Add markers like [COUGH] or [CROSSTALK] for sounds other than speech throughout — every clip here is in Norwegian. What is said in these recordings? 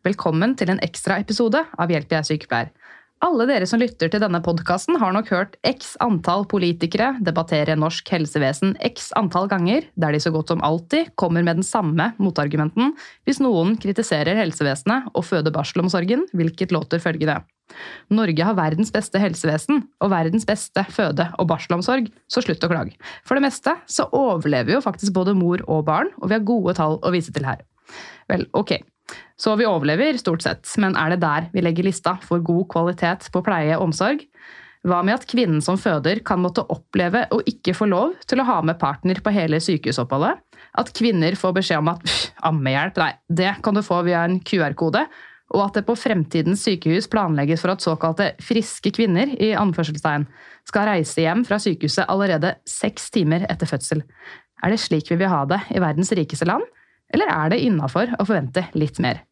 Velkommen til en ekstra episode av Hjelp, jeg er sykepleier. Alle dere som lytter til denne podkasten, har nok hørt x antall politikere debattere norsk helsevesen x antall ganger, der de så godt som alltid kommer med den samme motargumenten hvis noen kritiserer helsevesenet og føde-barselomsorgen, hvilket låter følgende. Norge har verdens beste helsevesen og verdens beste føde- og barselomsorg, så slutt å klage. For det meste så overlever jo faktisk både mor og barn, og vi har gode tall å vise til her. Vel, ok. Så vi overlever stort sett, men er det der vi legger lista for god kvalitet på pleie og omsorg? Hva med at kvinnen som føder kan måtte oppleve å ikke få lov til å ha med partner på hele sykehusoppholdet? At kvinner får beskjed om at ammehjelp, nei, det kan du få via en QR-kode, og at det på fremtidens sykehus planlegges for at såkalte friske kvinner i anførselstegn skal reise hjem fra sykehuset allerede seks timer etter fødsel. Er det slik vi vil ha det i verdens rikeste land, eller er det innafor å forvente litt mer?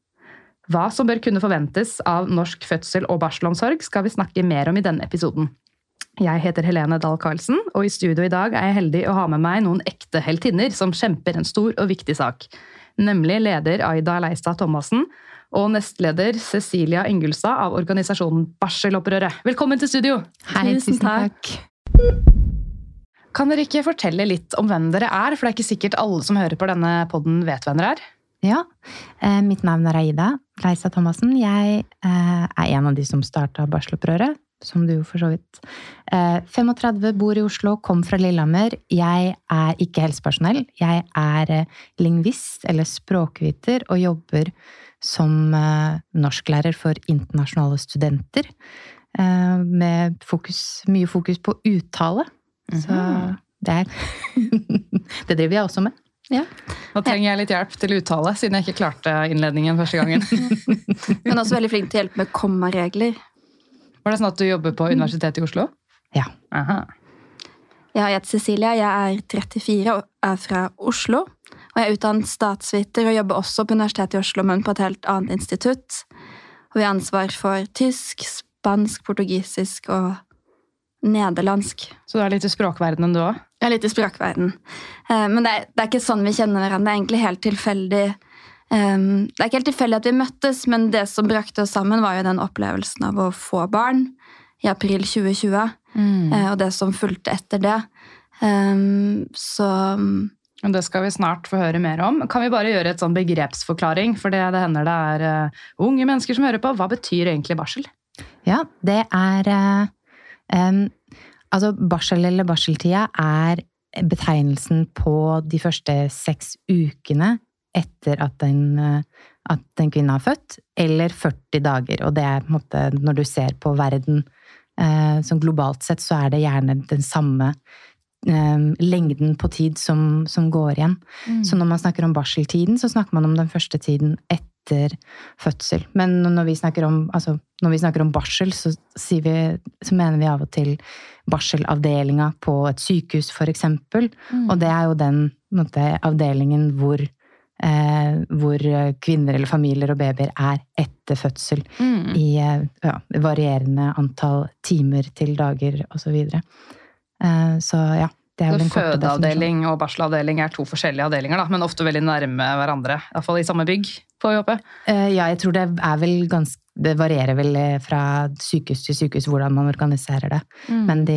Hva som bør kunne forventes av norsk fødsel- og barselomsorg, skal vi snakke mer om i denne episoden. Jeg heter Helene Dahl Karlsen, og i studio i dag er jeg heldig å ha med meg noen ekte heltinner som kjemper en stor og viktig sak. Nemlig leder Aida Leistad Thomassen og nestleder Cecilia Ingulstad av organisasjonen Barselopprøret. Velkommen til studio! Hei, Tusen tusen takk. Kan dere ikke fortelle litt om hvem dere er? For det er ikke sikkert alle som hører på denne podden vet hvem dere er. Ja, eh, mitt navn er Aida Leisa Thomassen. Jeg eh, er en av de som starta barselopprøret, som du jo for så vidt. Eh, 35, bor i Oslo, kom fra Lillehammer. Jeg er ikke helsepersonell. Jeg er eh, lingvist, eller språkviter, og jobber som eh, norsklærer for internasjonale studenter. Eh, med fokus, mye fokus på uttale. Så det [LAUGHS] Det driver jeg også med. Nå trenger jeg litt hjelp til uttale, siden jeg ikke klarte innledningen første gangen. [LAUGHS] Men også veldig flink til å hjelpe med kommaregler. Var det sånn at du jobber på Universitetet i Oslo? Ja. Aha. Jeg heter Cecilia, jeg er 34 og er fra Oslo. Og jeg er utdannet statsviter og jobber også på Universitetet i Oslo, men på et helt annet institutt. Og vi har ansvar for tysk, spansk, portugisisk og nederlandsk. Så du er litt i språkverdenen du òg? Er litt i språkverden. Eh, Men det er, det er ikke sånn vi kjenner hverandre. Det er egentlig helt tilfeldig. eh, Det er ikke helt tilfeldig at vi møttes, men det som brakte oss sammen, var jo den opplevelsen av å få barn i april 2020. mm. Og det som fulgte etter det. Eh, Så Og Det skal vi snart få høre mer om. Kan vi bare gjøre et sånn begrepsforklaring? For det, det hender det er eh, unge mennesker som hører på. Hva betyr egentlig barsel? Ja, det er em, Altså, barsel eller barseltida er betegnelsen på de første seks ukene etter at en, eh, at en kvinne har født, eller 40 dager. Og det er på en måte, når du ser på verden eh, som globalt sett, så er det gjerne den samme eh, lengden på tid som, som går igjen. Så når man snakker om barseltiden, så snakker man om den første tiden etter fødsel. Men når vi snakker om, altså, vi snakker om barsel, så, vi, så mener vi av og til barselavdelinga på et sykehus, for eksempel. Og det er jo den måte, avdelingen hvor, eh, hvor kvinner eller familier og babyer er etter fødsel. Mm. I eh, ja, varierende antall timer til dager osv. Så, videre. eh, så ja, det er vel en. Fødeavdeling og barselavdeling er to forskjellige avdelinger, da, men ofte veldig nærme hverandre. Iallfall i samme bygg, får vi håpe. Eh, Ja, jeg tror det er vel ganske Det varierer vel eh, fra sykehus til sykehus hvordan man organiserer det. Mm. Men de,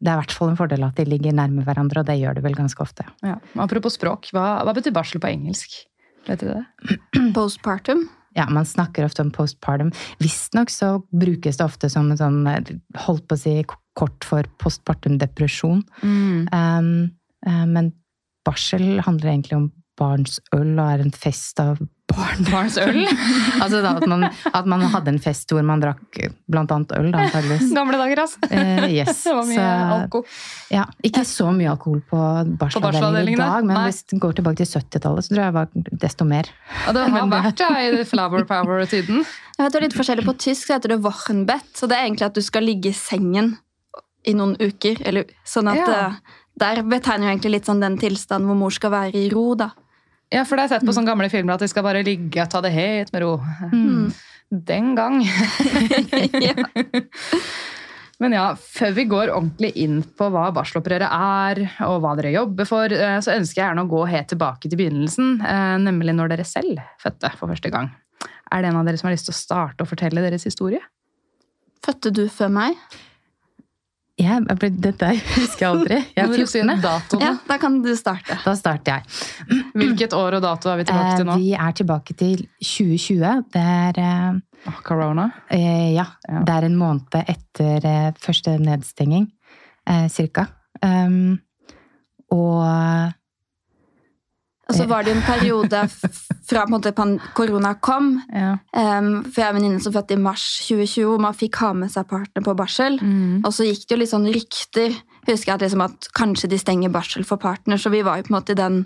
det er i hvert fall en fordel at de ligger nærme hverandre, og det gjør det vel ganske ofte. Ja. Apropos språk, hva, hva betyr barsel på engelsk? Vet du det? [CLEARS THROAT] postpartum. Ja, man snakker ofte om postpartum. Visstnok så brukes det ofte som en sånn eh, Holdt på å si kort for postpartum depresjon. Um, eh, men barsel handler egentlig om barnsøl og er en fest av barn. Barnsøl? [LAUGHS] altså da, at, man, at man hadde en fest hvor man drakk blant annet øl, da, antageligvis. [LAUGHS] Gamle dager, altså. Uh, yes. [LAUGHS] Det var mye Så, alko. ja, ikke så mye alkohol på barselavdelingen i dag, men Nei. hvis det går tilbake til 70-tallet, så tror jeg det var desto mer. Og det har vært ja, i flower power-tiden. Jeg vet det er litt forskjellig På tysk så heter det Wochenbett, så det er egentlig at du skal ligge i sengen i noen uker. Eller, sånn at Ja. eh, Der betegner jo egentlig litt sånn den tilstanden hvor mor skal være i ro. da. Ja, for det jeg sett på sånne gamle filmer at de skal bare ligge og ta det helt med ro. Mm. [LAUGHS] Den gang. [LAUGHS] ja. [LAUGHS] Men ja, før vi går ordentlig inn på hva barselopprøret er, og hva dere jobber for, eh, så ønsker jeg gjerne å gå helt tilbake til begynnelsen, eh, nemlig når dere selv fødte for første gang. Er det en av dere som har lyst til å starte å fortelle deres historie? Fødte du før meg? Jeg, ble, dette [LAUGHS] husker jeg aldri. Jeg er Må du 14. datoen? Ja, Da kan du starte. Da starter jeg. Hvilket år og dato er vi tilbake til Eh, nå? vi er tilbake til 2020. Det er eh, corona? Eh, ja, det er en måned etter eh, første nedstenging, eh, cirka. Um, og Og så var det jo en periode fra på en korona kom. Ja. Um, for jeg er en venninne som fødte i mars 2020, hvor man fikk ha med seg partner på barsel. Mm. Og så gikk det jo litt sånn rykter. Husker jeg at, liksom at kanskje de stenger barsel for partner, så vi var jo på en måte i den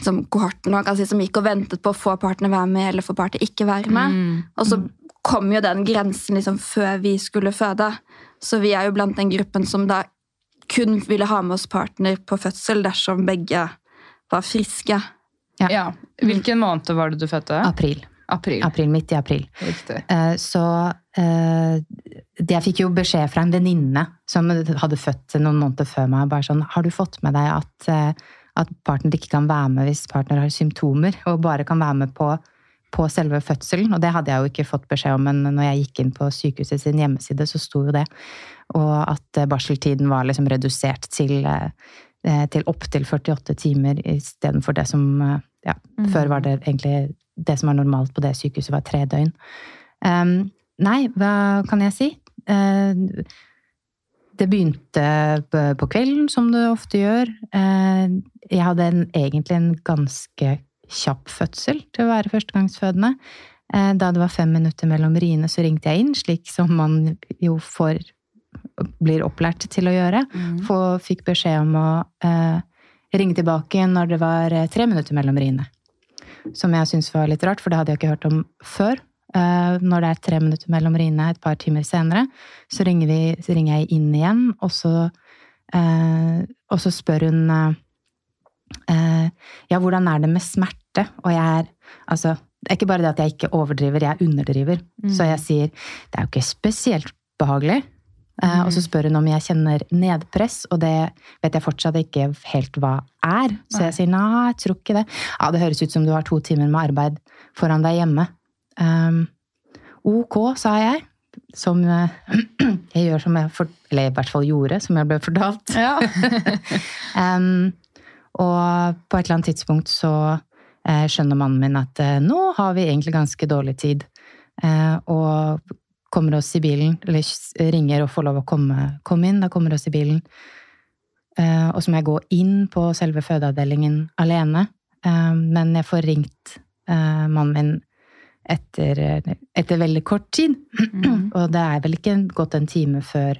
liksom, kohorten si, som gikk og ventet på å få partner være med, eller få partner ikke være med. Mm. Og så kom jo den grensen liksom før vi skulle føde. Så vi er jo blant den gruppen som da kun ville ha med oss partner på fødsel dersom begge var friske. Ja. Ja. Hvilken måned var det du fødte? april. April. April, Midt i april. Riktig. Eh, så eh, Jeg fikk jo beskjed fra en venninne som hadde født noen måneder før meg. bare sånn, Har du fått med deg at, eh, at partner ikke kan være med hvis partner har symptomer, og bare kan være med på, på selve fødselen? Og det hadde jeg jo ikke fått beskjed om, men når jeg gikk inn på sykehuset sin hjemmeside, så sto jo det. Og at barseltiden var liksom redusert til, til opptil 48 timer istedenfor det som ja, mm. Før var det egentlig det som var normalt på det sykehuset, var tre døgn. Um, nei, hva kan jeg si? Uh, det begynte på- kvelden, som det ofte gjør. Uh, jeg hadde en, egentlig en ganske kjapp fødsel til å være førstegangsfødende. Da det var fem minutter mellom riene, så ringte jeg inn, slik som man jo får blir opplært til å gjøre. Mm. For, fikk beskjed om å eh, ringe tilbake når det var eh, tre minutter mellom riene. Som jeg syntes var litt rart, for det hadde jeg ikke hørt om før. Eh, når det er tre minutter mellom riene et par timer senere, så ringer, vi, så ringer jeg inn igjen, og så, eh, og så spør hun eh, eh, Ja, hvordan er det med smerte? Og jeg er Altså, det er ikke bare det at jeg ikke overdriver, jeg underdriver. Så jeg sier det er jo ikke spesielt behagelig. Eh, Og så spør hun om jeg kjenner nedpress, og det vet jeg fortsatt ikke helt hva er. Så jeg sier nei, jeg tror ikke det. Ja, det høres ut som du har to timer med arbeid foran deg hjemme. Um, ok, sa jeg. Som uh, [CLEARS THROAT] jeg gjør som jeg for, Eller i hvert fall gjorde, som jeg ble fortalt. Ja. Um, [LAUGHS] og på et eller annet tidspunkt så uh, skjønner mannen min at uh, nå har vi egentlig ganske dårlig tid. Og kommer oss i bilen, eller ringer og får lov å komme, komme inn. Da kommer oss i bilen. Uh, og så må jeg gå inn på selve fødeavdelingen alene. Uh, men jeg får ringt uh, mannen min etter, etter veldig kort tid. [CLEARS THROAT] og det er vel ikke gått en time før,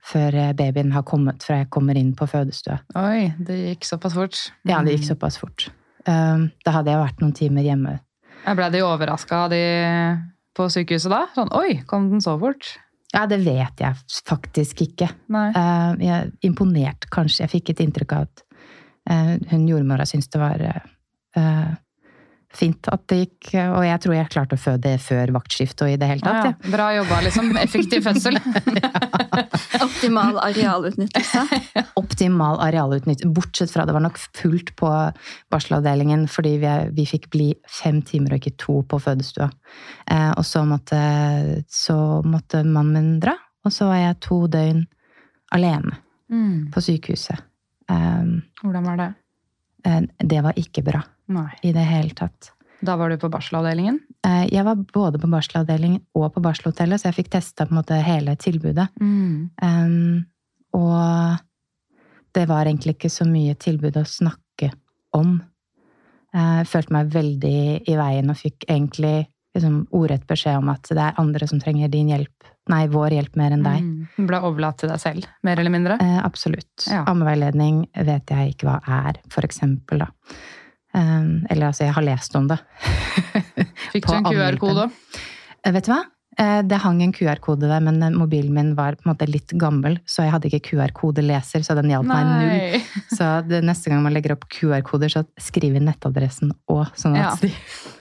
før babyen har kommet fra jeg kommer inn på fødestua. Oi, det gikk såpass fort. Ja, det gikk såpass fort. Da hadde jeg vært noen timer hjemme. Jeg ble de overraska de på sykehuset da? Sånn, oi, kom den så fort? Ja, det vet jeg faktisk ikke. Nei. Uh, jeg er imponert, kanskje. Jeg fikk et inntrykk av at uh, hun jordmora syntes det var uh, fint at det gikk Og jeg tror jeg klarte å føde før vaktskiftet og i det hele tatt. ja. Ja. Bra jobba, liksom. Effektiv fødsel. [LAUGHS] Optimal arealutnyttelse. [LAUGHS] Optimal arealutnyttelse. Bortsett fra det var nok fullt på barselavdelingen fordi vi, vi fikk bli fem timer og ikke to på fødestua. Eh, og så måtte, så måtte mannen min dra, og så var jeg to døgn alene Mm. på sykehuset. Um, Hvordan var det? eh, det var ikke bra Nei. i det hele tatt. Da var du på barselavdelingen? Eh, jeg var både på barselavdelingen og på barselhotellet, så jeg fikk testa på en måte hele tilbudet. Mm. Um, og det var egentlig ikke så mye tilbud å snakke om. Jeg følte meg veldig i veien og fikk egentlig liksom, ordrett beskjed om at det er andre som trenger din hjelp, nei, vår hjelp mer enn deg. Mm. Ble overlatt til deg selv, mer eller mindre? Eh, absolutt. Ja. Ammeveiledning vet jeg ikke hva er, for eksempel, da. Um, eller altså, jeg har lest om det. [LAUGHS] Fikk du en QR-kode? Eh, vet du hva? Eh, Det hang en QR-kode der, men eh, mobilen min var på en måte litt gammel, så jeg hadde ikke QR-kodeleser, så den hjalp meg null. [LAUGHS] Så det, neste gang man legger opp QR-koder, så skriv inn nettadressen òg, sånn Ja. de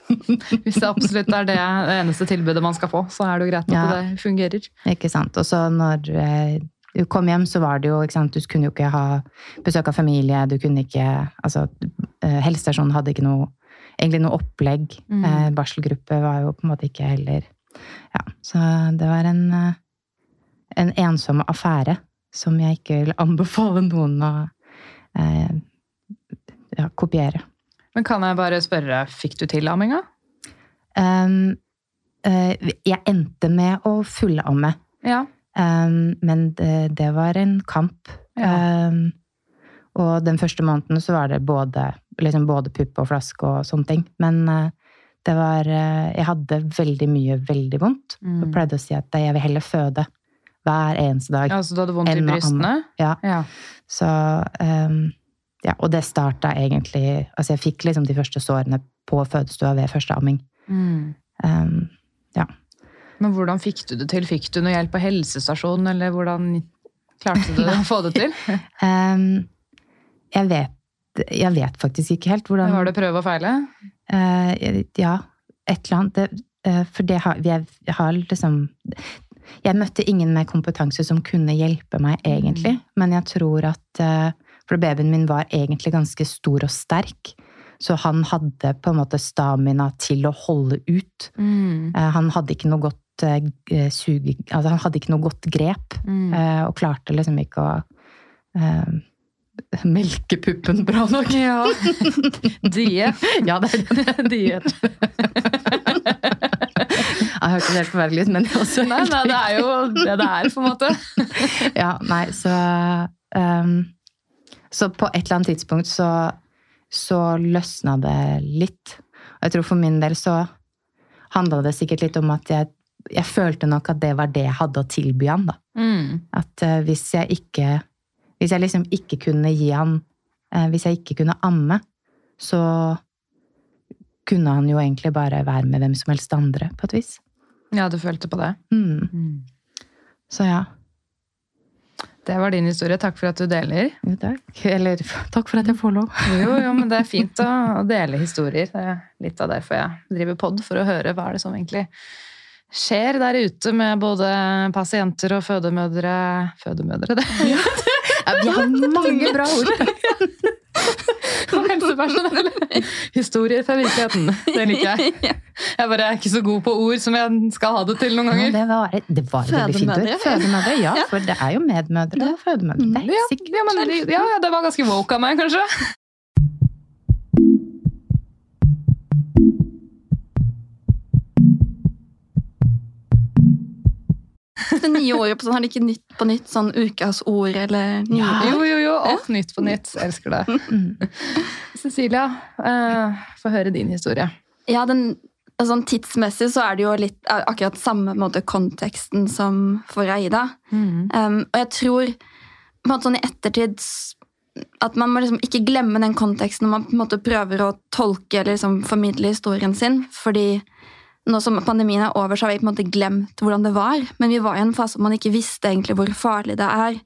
[LAUGHS] Hvis det absolutt er det, eneste tilbudet man skal få, så er det jo greit at Ja. det fungerer. Ikke sant. Og så når du kom hjem, så var det jo ikke sant, Du kunne jo ikke ha besøk av familie, du kunne ikke Altså, eh, helsestasjonen hadde ikke noe Egentlig noe opplegg. Mm. Eh, barselgruppe var jo på en måte ikke heller Ja, så det var en eh, en ensom affære som jeg ikke vil anbefale noen å eh, ja, kopiere. Men kan jeg bare spørre, fikk du til amminga? Um, uh, jeg endte med å fullamme. Ja. Um, men det, det var en kamp. Ja. Um, og den første måneden så var det både, liksom både pupp og flaske og sånne ting. Men uh, det var uh, Jeg hadde veldig mye veldig vondt. Mm. Og pleide å si at jeg vil heller føde hver eneste dag. Ja, Så du hadde vondt i brystene? Ja. Ja. Så um, Ja, og det starta egentlig Altså, jeg fikk liksom de første sårene på fødestua ved første amming. Mm. Um, Men hvordan fikk du det til? Fikk du noe hjelp på helsestasjonen, eller hvordan klarte du [LAUGHS] å få det til? um, [LAUGHS] jeg vet jeg vet faktisk ikke helt hvordan Var det prøve og feile? Uh, ja, et eller annet. Det, uh, for det har, jeg, jeg har liksom Jeg møtte ingen med kompetanse som kunne hjelpe meg, egentlig. Men jeg tror at uh, For babyen min var egentlig ganske stor og sterk. Så han hadde på en måte stamina til å holde ut. Mm. Han hadde ikke noe godt eh, sug... Altså, han hadde ikke noe godt grep. Mm. eh, og klarte liksom ikke å eh, [LAUGHS] melke puppen bra nok. Ja. [LAUGHS] Die. Ja, det er. Diet. [LAUGHS] Jeg hørtes helt forferdelig ut, men også Nei, nei, det er jo det det er, på en måte. Ja, nei, så um, Så på et eller annet tidspunkt så, så løsna det litt. Og jeg tror for min del så handla det sikkert litt om at jeg, jeg følte nok at det var det jeg hadde å tilby han. da. Mm. At uh, hvis jeg ikke Hvis jeg liksom ikke kunne gi han uh, Hvis jeg ikke kunne amme, så kunne han jo egentlig bare være med hvem som helst andre, på et vis. Ja, du følte på det. Mm. Så ja. Det var din historie. Takk for at du deler. Jo, takk. Eller takk for at jeg får lov. Jo, jo, [LAUGHS] men det er fint å, å dele historier. Det er litt av derfor jeg driver pod, for å høre hva er det som egentlig skjer der ute med både pasienter og fødemødre Fødemødre, det! Ja, vi har [LAUGHS] mange bra ord. [LAUGHS] Og helsepersonell. Historier fra virkeligheten. Det liker jeg. Jeg bare er ikke så god på ord som jeg skal ha det til noen Ja, ganger. det var, det var. Fødemødre. Fødemødre, ja. For det er jo medmødre og fødemødre. Det er Ja, sikkert. ja, men, ja, det var ganske woke av meg, kanskje. [LAUGHS] Det nye året på sånn, har de ikke Nytt på nytt sånn ukas ord eller nye Ja. Jo, jo, jo. Alt nytt på nytt. [LAUGHS] Elsker det. Mm. Cecilia, uh, få høre din historie. Ja, den, altså, tidsmessig så er det jo litt eh, akkurat samme måte konteksten som for Aida. Um, og jeg tror på en måte sånn i ettertid at man må liksom ikke glemme den konteksten når man på en måte prøver å tolke eller liksom formidle historien sin. Fordi nå som pandemien er over, så har vi på en måte glemt hvordan det var. Men vi var i en fase hvor man ikke visste egentlig hvor farlig det er.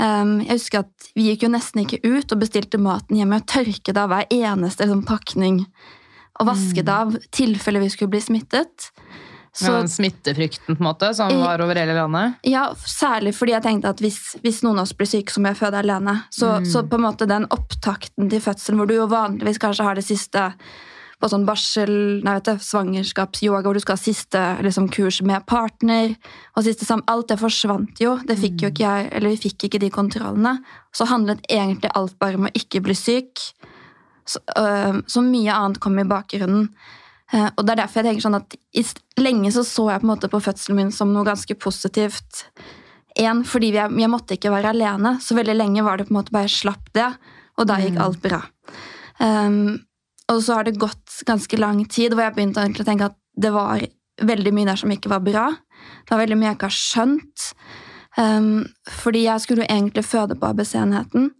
Um, jeg husker at Vi gikk jo nesten ikke ut og bestilte maten hjemme og tørket av hver eneste liksom, pakning. Og vasket av tilfelle vi skulle bli smittet. Med Så den smittefrykten på en måte, som var over hele landet. ja, Særlig fordi jeg tenkte at hvis, hvis noen av oss blir syke, så må jeg føde alene. Så, Mm. så på en måte den opptakten til fødselen, hvor du jo vanligvis kanskje har det siste på sånn barsel, nei, vet du, svangerskapsyoga, hvor du skal ha siste liksom, kurs med partner, og siste sammen. Alt det forsvant jo. Det fikk jo ikke jeg, eller Vi fikk ikke de kontrollene. Så handlet egentlig alt bare om å ikke bli syk. Så, øh, så mye annet kom i bakgrunnen. Eh, og det er derfor jeg tenker sånn at i, Lenge så så jeg på en måte på fødselen min som noe ganske positivt. En, fordi jeg, jeg måtte ikke være alene, så veldig lenge var det på en måte bare jeg slapp det, og da gikk alt bra. Um, og så har det gått ganske lang tid hvor jeg begynte å tenke at det var veldig mye der som ikke var bra. Det var veldig mye jeg ikke har skjønt. Um, fordi jeg skulle jo egentlig føde på ABC-enheten.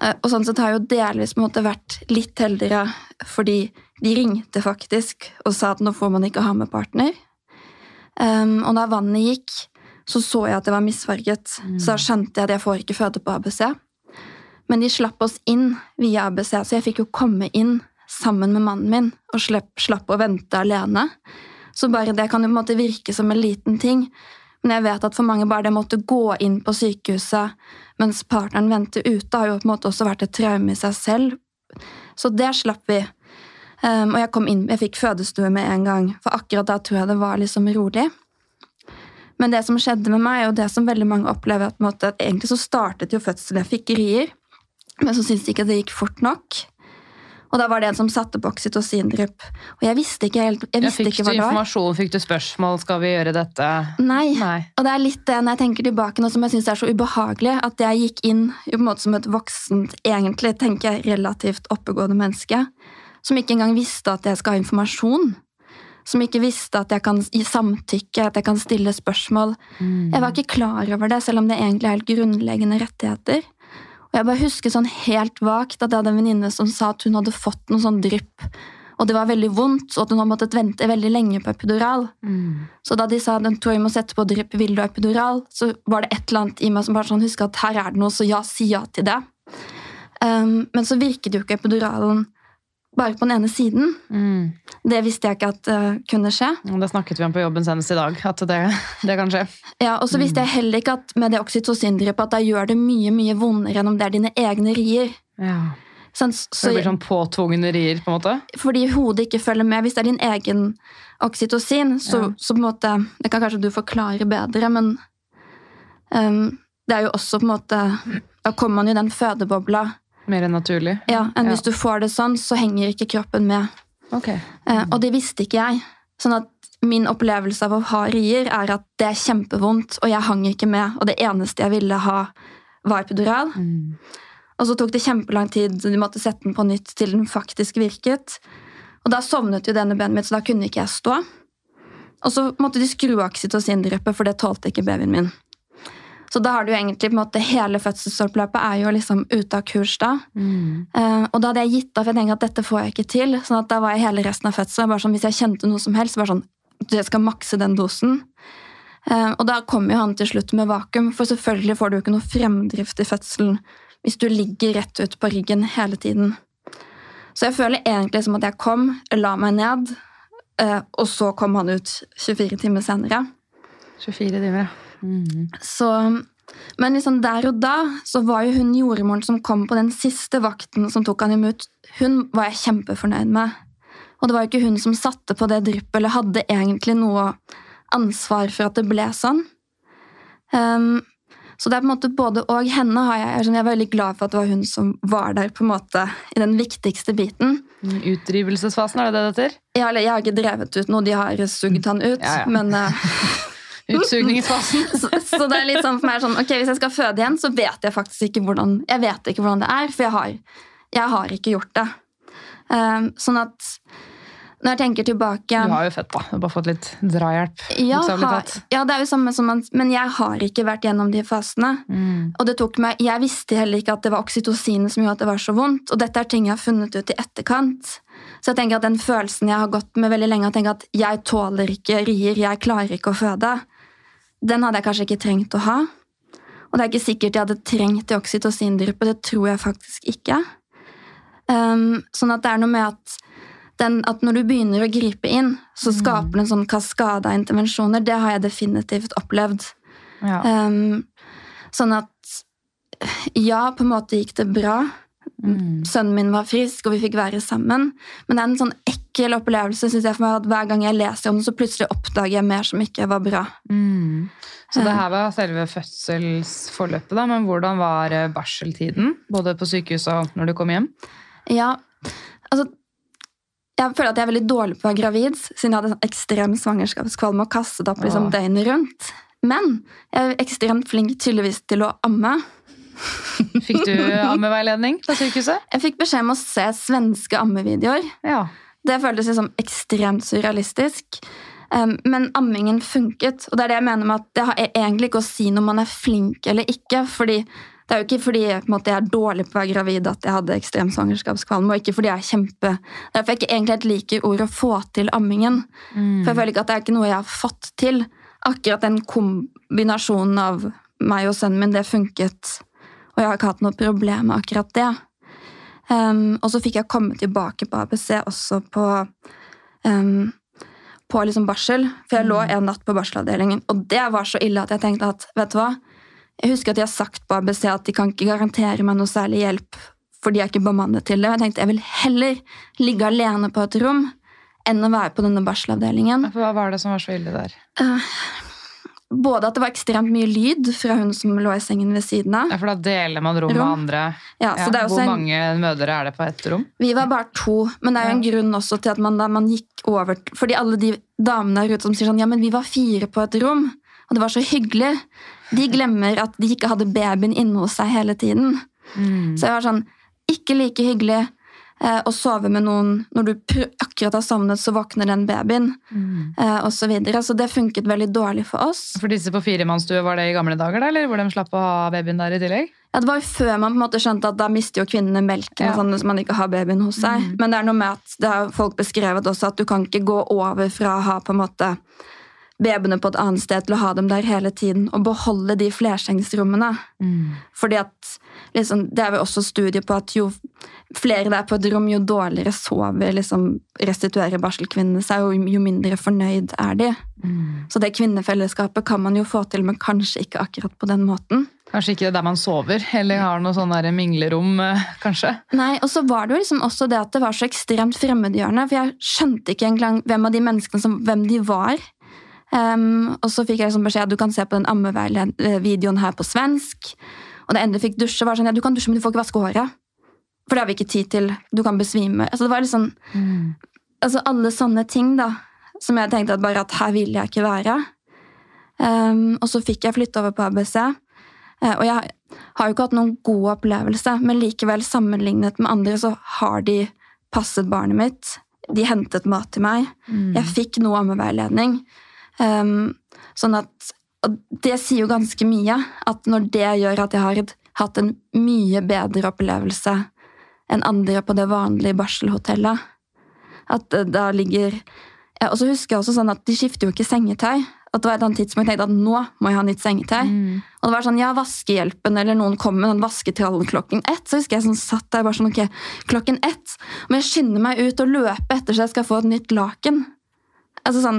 Uh, og sånn sett har jeg jo delvis på en måte vært litt heldigere, fordi de ringte faktisk og sa at nå får man ikke ha med partner. Um, og da vannet gikk, så så jeg at det var misfarget. Mm. Så da skjønte jeg at jeg får ikke føde på ABC. Men de slapp oss inn via ABC, så jeg fikk jo komme inn sammen med mannen min og slapp, slapp å vente alene. Så bare det kan jo på en måte virke som en liten ting, men jeg vet at for mange bare det måtte gå inn på sykehuset mens partneren venter ute, har jo på en måte også vært et traume i seg selv. Så det slapp vi. Um, og jeg kom inn, jeg fikk fødestue med en gang, for akkurat da tror jeg det var liksom rolig. Men det som skjedde med meg, og det som veldig mange opplever, at, måte, at egentlig så startet jo fødselen, jeg fikk rier, men så syntes de ikke at det gikk fort nok. Og da var det en som satte på oksytocindrypp. Og jeg visste ikke helt jeg visste ja, Fikk du informasjon, fikk du spørsmål, skal vi gjøre dette? Nei. Nei. Og det er litt det når jeg tenker tilbake nå som jeg syns er så ubehagelig, at jeg gikk inn jo på en måte som et voksent, egentlig tenker jeg, relativt oppegående menneske, som ikke engang visste at jeg skal ha informasjon. Som ikke visste at jeg kan gi samtykke, at jeg kan stille spørsmål. Mm. Jeg var ikke klar over det, selv om det egentlig er helt grunnleggende rettigheter. Og jeg bare husker sånn helt vagt at jeg hadde en venninne som sa at hun hadde fått noe sånn drypp, og det var veldig vondt, og at hun hadde måttet vente veldig lenge på epidural. Mm. Så da de sa den tror jeg må sette på drypp, vil du ha epidural, så var det et eller annet i meg som bare sånn, huska at her er det noe, så ja, si ja til det. Um, men så virket jo ikke epiduralen bare på den ene siden. Mm. Det visste jeg ikke at uh, kunne skje. Det snakket vi om på jobben senest i dag, at det, det kan skje. Ja, Og så visste jeg heller ikke at med det oksytocindryppet at da gjør det mye mye vondere enn om det er dine egne rier. Ja. Sånn, Så så, det blir sånn påtvungne rier, på en måte? fordi hodet ikke følger med. Hvis det er din egen oksytocin, så, Ja. så på en måte Det kan kanskje du forklare bedre, men um, det er jo også på en måte Da kommer man jo i den fødebobla. Mer enn naturlig? Ja, enn Ja. hvis du får det sånn, så henger ikke kroppen med. Okay. Eh, og det visste ikke jeg. Sånn at min opplevelse av å ha rier er at det er kjempevondt, og jeg hang ikke med. Og det eneste jeg ville ha, var epidural. Mm. Og så tok det kjempelang tid, så de måtte sette den på nytt til den faktisk virket. Og da sovnet jo denne benet mitt, så da kunne ikke jeg stå. Og så måtte de skru av oksytocindryppet, for det tålte ikke babyen min. Så da har du egentlig på en måte hele fødselsoppløpet er jo liksom ute av kurs da. Mm. Uh, og da hadde jeg gitt for jeg tenkte at dette får jeg ikke til. sånn at da var jeg hele resten av fødselen bare sånn, Hvis jeg kjente noe som helst, bare sånn Jeg skal makse den dosen. Uh, og da kom jo han til slutt med vakuum, for selvfølgelig får du jo ikke noe fremdrift i fødselen hvis du ligger rett ut på ryggen hele tiden. Så jeg føler egentlig som at jeg kom, la meg ned, eh, og så kom han ut 24 timer senere. 24 timer, ja. Mm. Så, men liksom der og da så var jo hun jordmoren som kom på den siste vakten som tok han imot, hun var jeg kjempefornøyd med. Og det var jo ikke hun som satte på det dryppet eller hadde egentlig noe ansvar for at det ble sånn. Um, så det er på en måte både og. Henne har jeg, jeg er veldig glad for at det var hun som var der på en måte i den viktigste biten. Utdrivelsesfasen, er det det det heter? Har- jeg har ikke drevet ut noe, de har sugd han ut. Ja, ja. men... eh, [LAUGHS] Utsugningsfasen. [LAUGHS] så, så det er litt sånn for meg sånn, ok, Hvis jeg skal føde igjen, så vet jeg faktisk ikke hvordan, jeg vet ikke hvordan det er. For jeg har, jeg har ikke gjort det. Um, sånn at når jeg tenker tilbake Du har jo født, da. Du har bare fått litt drahjelp. ja, har, ja, det er jo samme som man, Men jeg har ikke vært gjennom de fasene. Mm. Og det tok meg, Jeg visste heller ikke at det var oksytocinet som gjorde at det var så vondt. Og dette er ting jeg har funnet ut i etterkant. Så jeg tenker at den følelsen jeg har gått med veldig lenge, at jeg tåler ikke rier, jeg klarer ikke å føde, den hadde jeg kanskje ikke trengt å ha. Og det er ikke sikkert jeg hadde trengt det oksytocindryppet. Det tror jeg faktisk ikke. Um, sånn at det er noe med at, den, at når du begynner å gripe inn, så skaper det en sånn kaskade av intervensjoner. Det har jeg definitivt opplevd. Ja. Um, sånn at ja, på en måte gikk det bra. Mm. Sønnen min var frisk, og vi fikk være sammen. Men det er en sånn ekkel opplevelse synes jeg for meg at hver gang jeg leser om det, så plutselig oppdager jeg mer som ikke var bra. Mm. Så det her var selve fødselsforløpet, da. Men hvordan var eh, barseltiden? Både på sykehuset og når du kom hjem? Ja, altså Jeg føler at jeg er veldig dårlig på å være gravid, siden jeg hadde sånn ekstrem svangerskapskvalme og kastet opp liksom døgnet rundt. Men jeg er ekstremt flink tydeligvis til å amme. [LAUGHS] Fikk du ammeveiledning på sykehuset? Jeg fikk beskjed om å se svenske ammevideoer. Ja. Det føltes liksom ekstremt surrealistisk. Men ammingen funket. Og det er det jeg mener med at det har e- egentlig ikke å si når man er flink eller ikke. fordi det er jo ikke fordi måte, jeg er dårlig på å være gravid at jeg hadde ekstrem svangerskapskvalme, og ikke fordi jeg er kjempe... Derfor jeg ikke egentlig helt liker ordet 'få til ammingen'. Mm. For jeg føler ikke at det er ikke noe jeg har fått til. Akkurat den kombinasjonen av meg og sønnen min, det funket. Og jeg har ikke hatt noe problem med akkurat det. Um, og så fikk jeg komme tilbake på ABC også på um, på liksom barsel. For jeg lå en natt på barselavdelingen, og det var så ille at jeg tenkte at vet du hva? Jeg husker at de har sagt på ABC at de kan ikke garantere meg noe særlig hjelp fordi jeg er ikke bemannet til det. Og jeg tenkte jeg vil heller ligge alene på et rom enn å være på denne barselavdelingen. Hva var det som var så ille der? Både at det var ekstremt mye lyd fra hun som lå i sengen ved siden av. Ja, for da deler man rom med andre. Ja, så Ja, Hvor en, mange mødre er det på ett rom? Vi var bare to, men det er jo en grunn også til at man, da man gikk over Fordi alle de damene der ute som sier sånn Ja, men vi var fire på et rom, og det var så hyggelig. De glemmer at de ikke hadde babyen inne hos seg hele tiden. Mm. Så jeg var sånn Ikke like hyggelig eh, å sove med noen når du akkurat har sovnet, så våkner den babyen, Mm. eh, og så videre. Så det funket veldig dårlig for oss. For disse på firemannsstue, var det i gamle dager, da, eller hvor de slapp å ha babyen der i tillegg? Ja, det var jo før man på en måte skjønte at da mister jo kvinnene melken Ja. sånn, at man ikke har babyen hos seg. Mm. Men det er noe med at det har folk beskrevet også at du kan ikke gå over fra å ha på en måte babyene på et annet sted til å ha dem der hele tiden og beholde de flersengsrommene. Fordi at liksom, Det er vel også studier på at jo flere det er på et rom, jo dårligere sover liksom, restituerer barselkvinnene seg, og jo mindre fornøyd er de. Så det kvinnefellesskapet kan man jo få til, men kanskje ikke akkurat på den måten. Kanskje ikke der man sover, eller har noe sånn der minglerom, eh, kanskje? Nei, og så var det jo liksom også det at det var så ekstremt fremmedgjørende, for jeg skjønte ikke engang hvem av de menneskene som, hvem de var. Um, og så fikk jeg liksom beskjed at du kan se på den ammevideoen her på svensk. Og det ene jeg fikk dusje, var sånn ja, du kan dusje, men du får ikke vaske håret. For det har vi ikke tid til. Du kan besvime. Altså, det var liksom, altså alle sånne ting da, som jeg tenkte at bare at her vil jeg ikke være. Um, og så fikk jeg flytte over på ABC. Uh, og jeg har jo ikke hatt noen god opplevelse, men likevel sammenlignet med andre så har de passet barnet mitt. De hentet mat til meg. Jeg fikk noe ammeveiledning. Um, sånn at det sier jo ganske mye. At når det gjør at jeg har hatt en mye bedre opplevelse enn andre på det vanlige barselhotellet. At eh, da ligger Og så husker jeg også sånn at de skifter jo ikke sengetøy. At det var et annet tidspunkt jeg tenkte at nå må jeg ha nytt sengetøy. Og det var sånn, ja, vaskehjelpen eller noen kom med den vasketrallen klokken ett. Så husker jeg sånn, satt der bare sånn, ok, klokken ett. Må jeg skynde meg ut og løpe etter så jeg skal få et nytt laken? Altså sånn,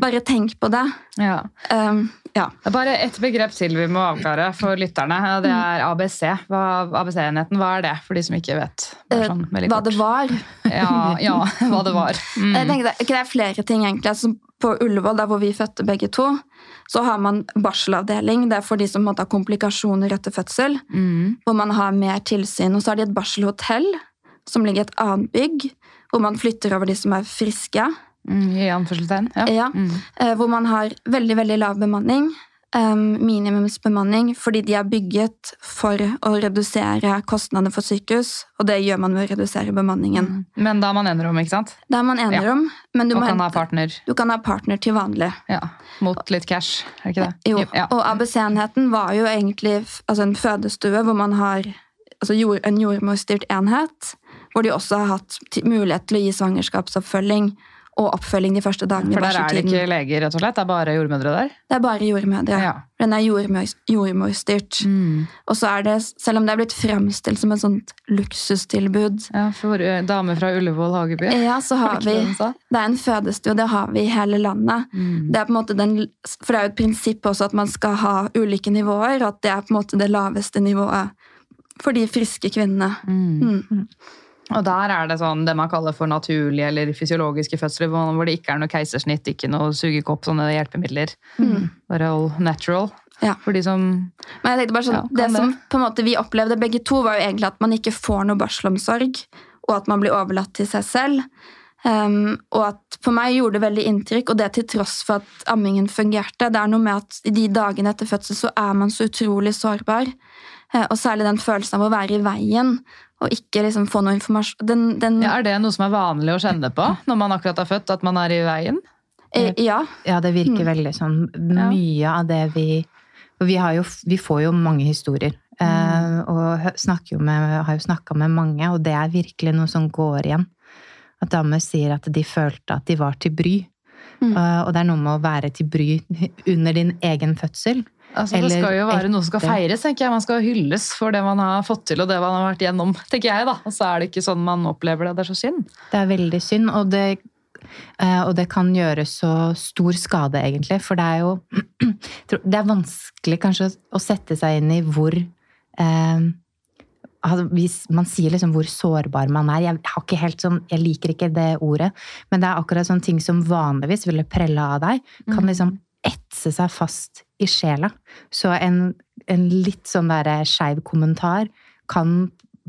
bare tenk på det. Ja. Um, ja. Bare ett begrep til vi må avklare for lytterne. og Det er ABC. ABC-enheten, hva er det, for de som ikke vet? Sånn, Eh, Hva kort. det var. Ja, ja, [LAUGHS] hva det var. [LAUGHS] Mm. Jeg tenker, det, det er flere ting, egentlig. Altså, på Ullevål, der hvor vi fødte begge to, så har man barselavdeling. Det er for de som måtte ha komplikasjoner etter fødsel. Mm. hvor man har mer tilsyn. Og så har de et barselhotell som ligger i et annet bygg, hvor man flytter over de som er friske. Mm, I anførselstegn. Ja. Ja, Mm. eh, Hvor man har veldig veldig lav bemanning. em, minimumsbemanning, fordi de er bygget for å redusere kostnadene for sykehus. Og det gjør man ved å redusere bemanningen. Men da er man enerom, ikke sant? Det er man enerom. Ja. men du, Og kan ha partner. du kan ha partner til vanlig. Ja. Mot litt cash, er det ikke det? Jo, Ja. og ABC-enheten var jo egentlig altså en fødestue hvor man har altså jord, en jordmorstyrt enhet, hvor de også har hatt mulighet til å gi svangerskapsoppfølging og oppfølging de første dagene For der er det ikke leger, rett og slett? Det er bare jordmødre der? Det er bare jordmødre. Ja. Den er jordmor, jordmorstyrt. Mm. Og så er det, selv om det er blitt fremstilt som et sånt luksustilbud, Ja, for eh, damer fra Ullevål Hageby. ja, så har vi det er en fødestue, det har vi i hele landet. Mm. Det er på en måte den, for det er jo et prinsipp også at man skal ha ulike nivåer, og at det er på en måte det laveste nivået for de friske kvinnene. Mm. Og der er det sånn det man kaller for naturlige eller fysiologiske fødsler, hvor det ikke er noe keisersnitt, ikke noe sugekopp, sånne hjelpemidler. Mm. Bare all natural. Ja. For de som Men jeg tenkte bare sånn, Ja, det som det. på en måte vi opplevde begge to, var jo egentlig at man ikke får noe barselomsorg, og at man blir overlatt til seg selv. Um, og at på meg gjorde det veldig inntrykk, og det til tross for at ammingen fungerte. Det er noe med at i de dagene etter fødsel så er man så utrolig sårbar. Eh, Og særlig den følelsen av å være i veien og ikke liksom få noe informasjon. Den, den, Ja, er det noe som er vanlig å kjenne på når man akkurat er født, at man er i veien? eh, ja. Ja, det virker Mm. veldig sånn. Mye av det vi vi, har jo, vi får jo mange historier. Mm. og jo med, har jo snakka med mange, og det er virkelig noe som går igjen. At damer sier at de følte at de var til bry. Mm. Eh, og det er noe med å være til bry [LAUGHS] under din egen fødsel. Altså, det skal jo være noe som skal feires. tenker jeg. Man skal hylles for det man har fått til og det man har vært gjennom. tenker jeg da. Og så er det ikke sånn man opplever det. Det er så synd. Det er veldig synd, og det, eh, og det kan gjøre så stor skade, egentlig. For det er jo [CLEARS THROAT] Det er vanskelig kanskje å- sette seg inn i hvor eh, altså, hvis Man sier liksom hvor sårbar man er. Jeg, har ikke helt sånn, jeg liker ikke det ordet, men det er akkurat sånne ting som vanligvis ville prelle av deg, kan liksom etse seg fast i sjela. Så en, en litt sånn derre skeiv kommentar kan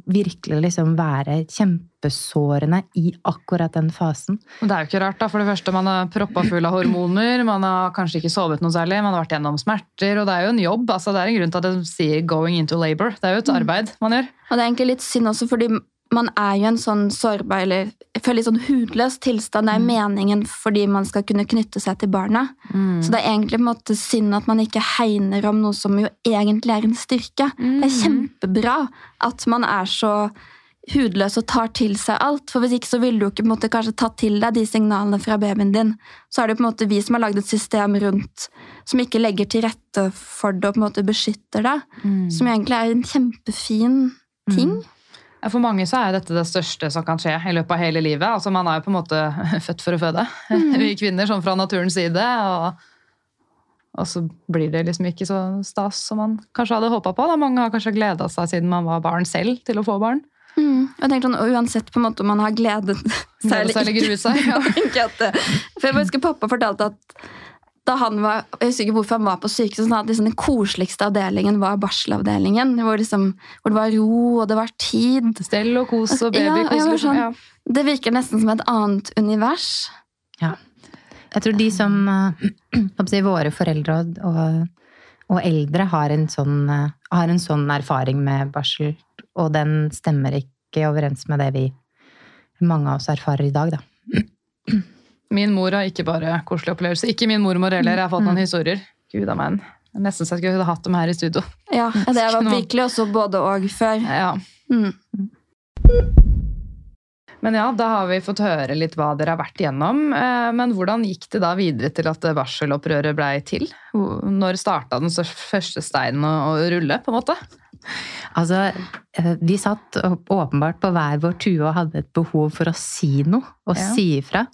virkelig liksom være kjempesårende i akkurat den fasen. Det er jo ikke rart, da. For det første, man er proppa full av hormoner. Man har kanskje ikke sovet noe særlig. Man har vært gjennom smerter. Og det er jo en jobb. altså Det er en grunn til at de sier 'going into labor'. Det er jo et arbeid man gjør. Og det er egentlig litt synd også, fordi man er jo en sånn sårbar, eller jeg føler litt sånn hudløs tilstand. Det er meningen fordi man skal kunne knytte seg til barna. Så det er egentlig på en måte synd at man ikke hegner om noe som jo egentlig er en styrke. Det er kjempebra at man er så hudløs og tar til seg alt. For hvis ikke så ville du ikke på en måte kanskje tatt til deg de signalene fra babyen din. Så er det på en måte vi som har lagd et system rundt som ikke legger til rette for det og på en måte beskytter deg. Som egentlig er en kjempefin ting. For mange så er dette det største som kan skje i løpet av hele livet. Altså Man er jo på en måte [LAUGHS] født for å føde, [LAUGHS] vi kvinner, sånn fra naturens side. Og, og så blir det liksom ikke så stas som man kanskje hadde håpa på. Da. Mange har kanskje gleda seg siden man var barn selv til å få barn. Mm. Jeg tenkte sånn, Uansett på en måte om man har gledet seg eller ikke. seg. [LAUGHS] Ja. at For jeg husker pappa fortalte at da han var, jeg husker ikke hvorfor han var på sykehuset, sånn at liksom den koseligste avdelingen var barselavdelingen. Hvor, liksom, hvor det var ro, og det var tid. Stell og kos og Ja, babykos. liksom. sånn- Ja. Det virker nesten som et annet univers. Ja. Jeg tror de som eh, [CLEARS THROAT] si, Våre foreldre og, og, og eldre har en, sånn, eh, har en sånn erfaring med barsel, og den stemmer ikke overens med det vi mange av oss erfarer i dag, da. [CLEARS THROAT] Min mor har ikke bare koselig opplevelse. Ikke min mormor heller. Jeg har fått noen historier. Gud av meg. Nesten så jeg skulle hatt dem her i studio. Ja, Det var [LAUGHS] Kunne man- virkelig også både og før. Ja. Mm. Men ja, da har vi fått høre litt hva dere har vært igjennom. Eh, Men hvordan gikk det da videre til at barselopprøret blei til? Når starta den første steinen å rulle, på en måte? Altså, eh, vi satt åpenbart på hver vår tue og hadde et behov for å si noe, og Ja. si ifra.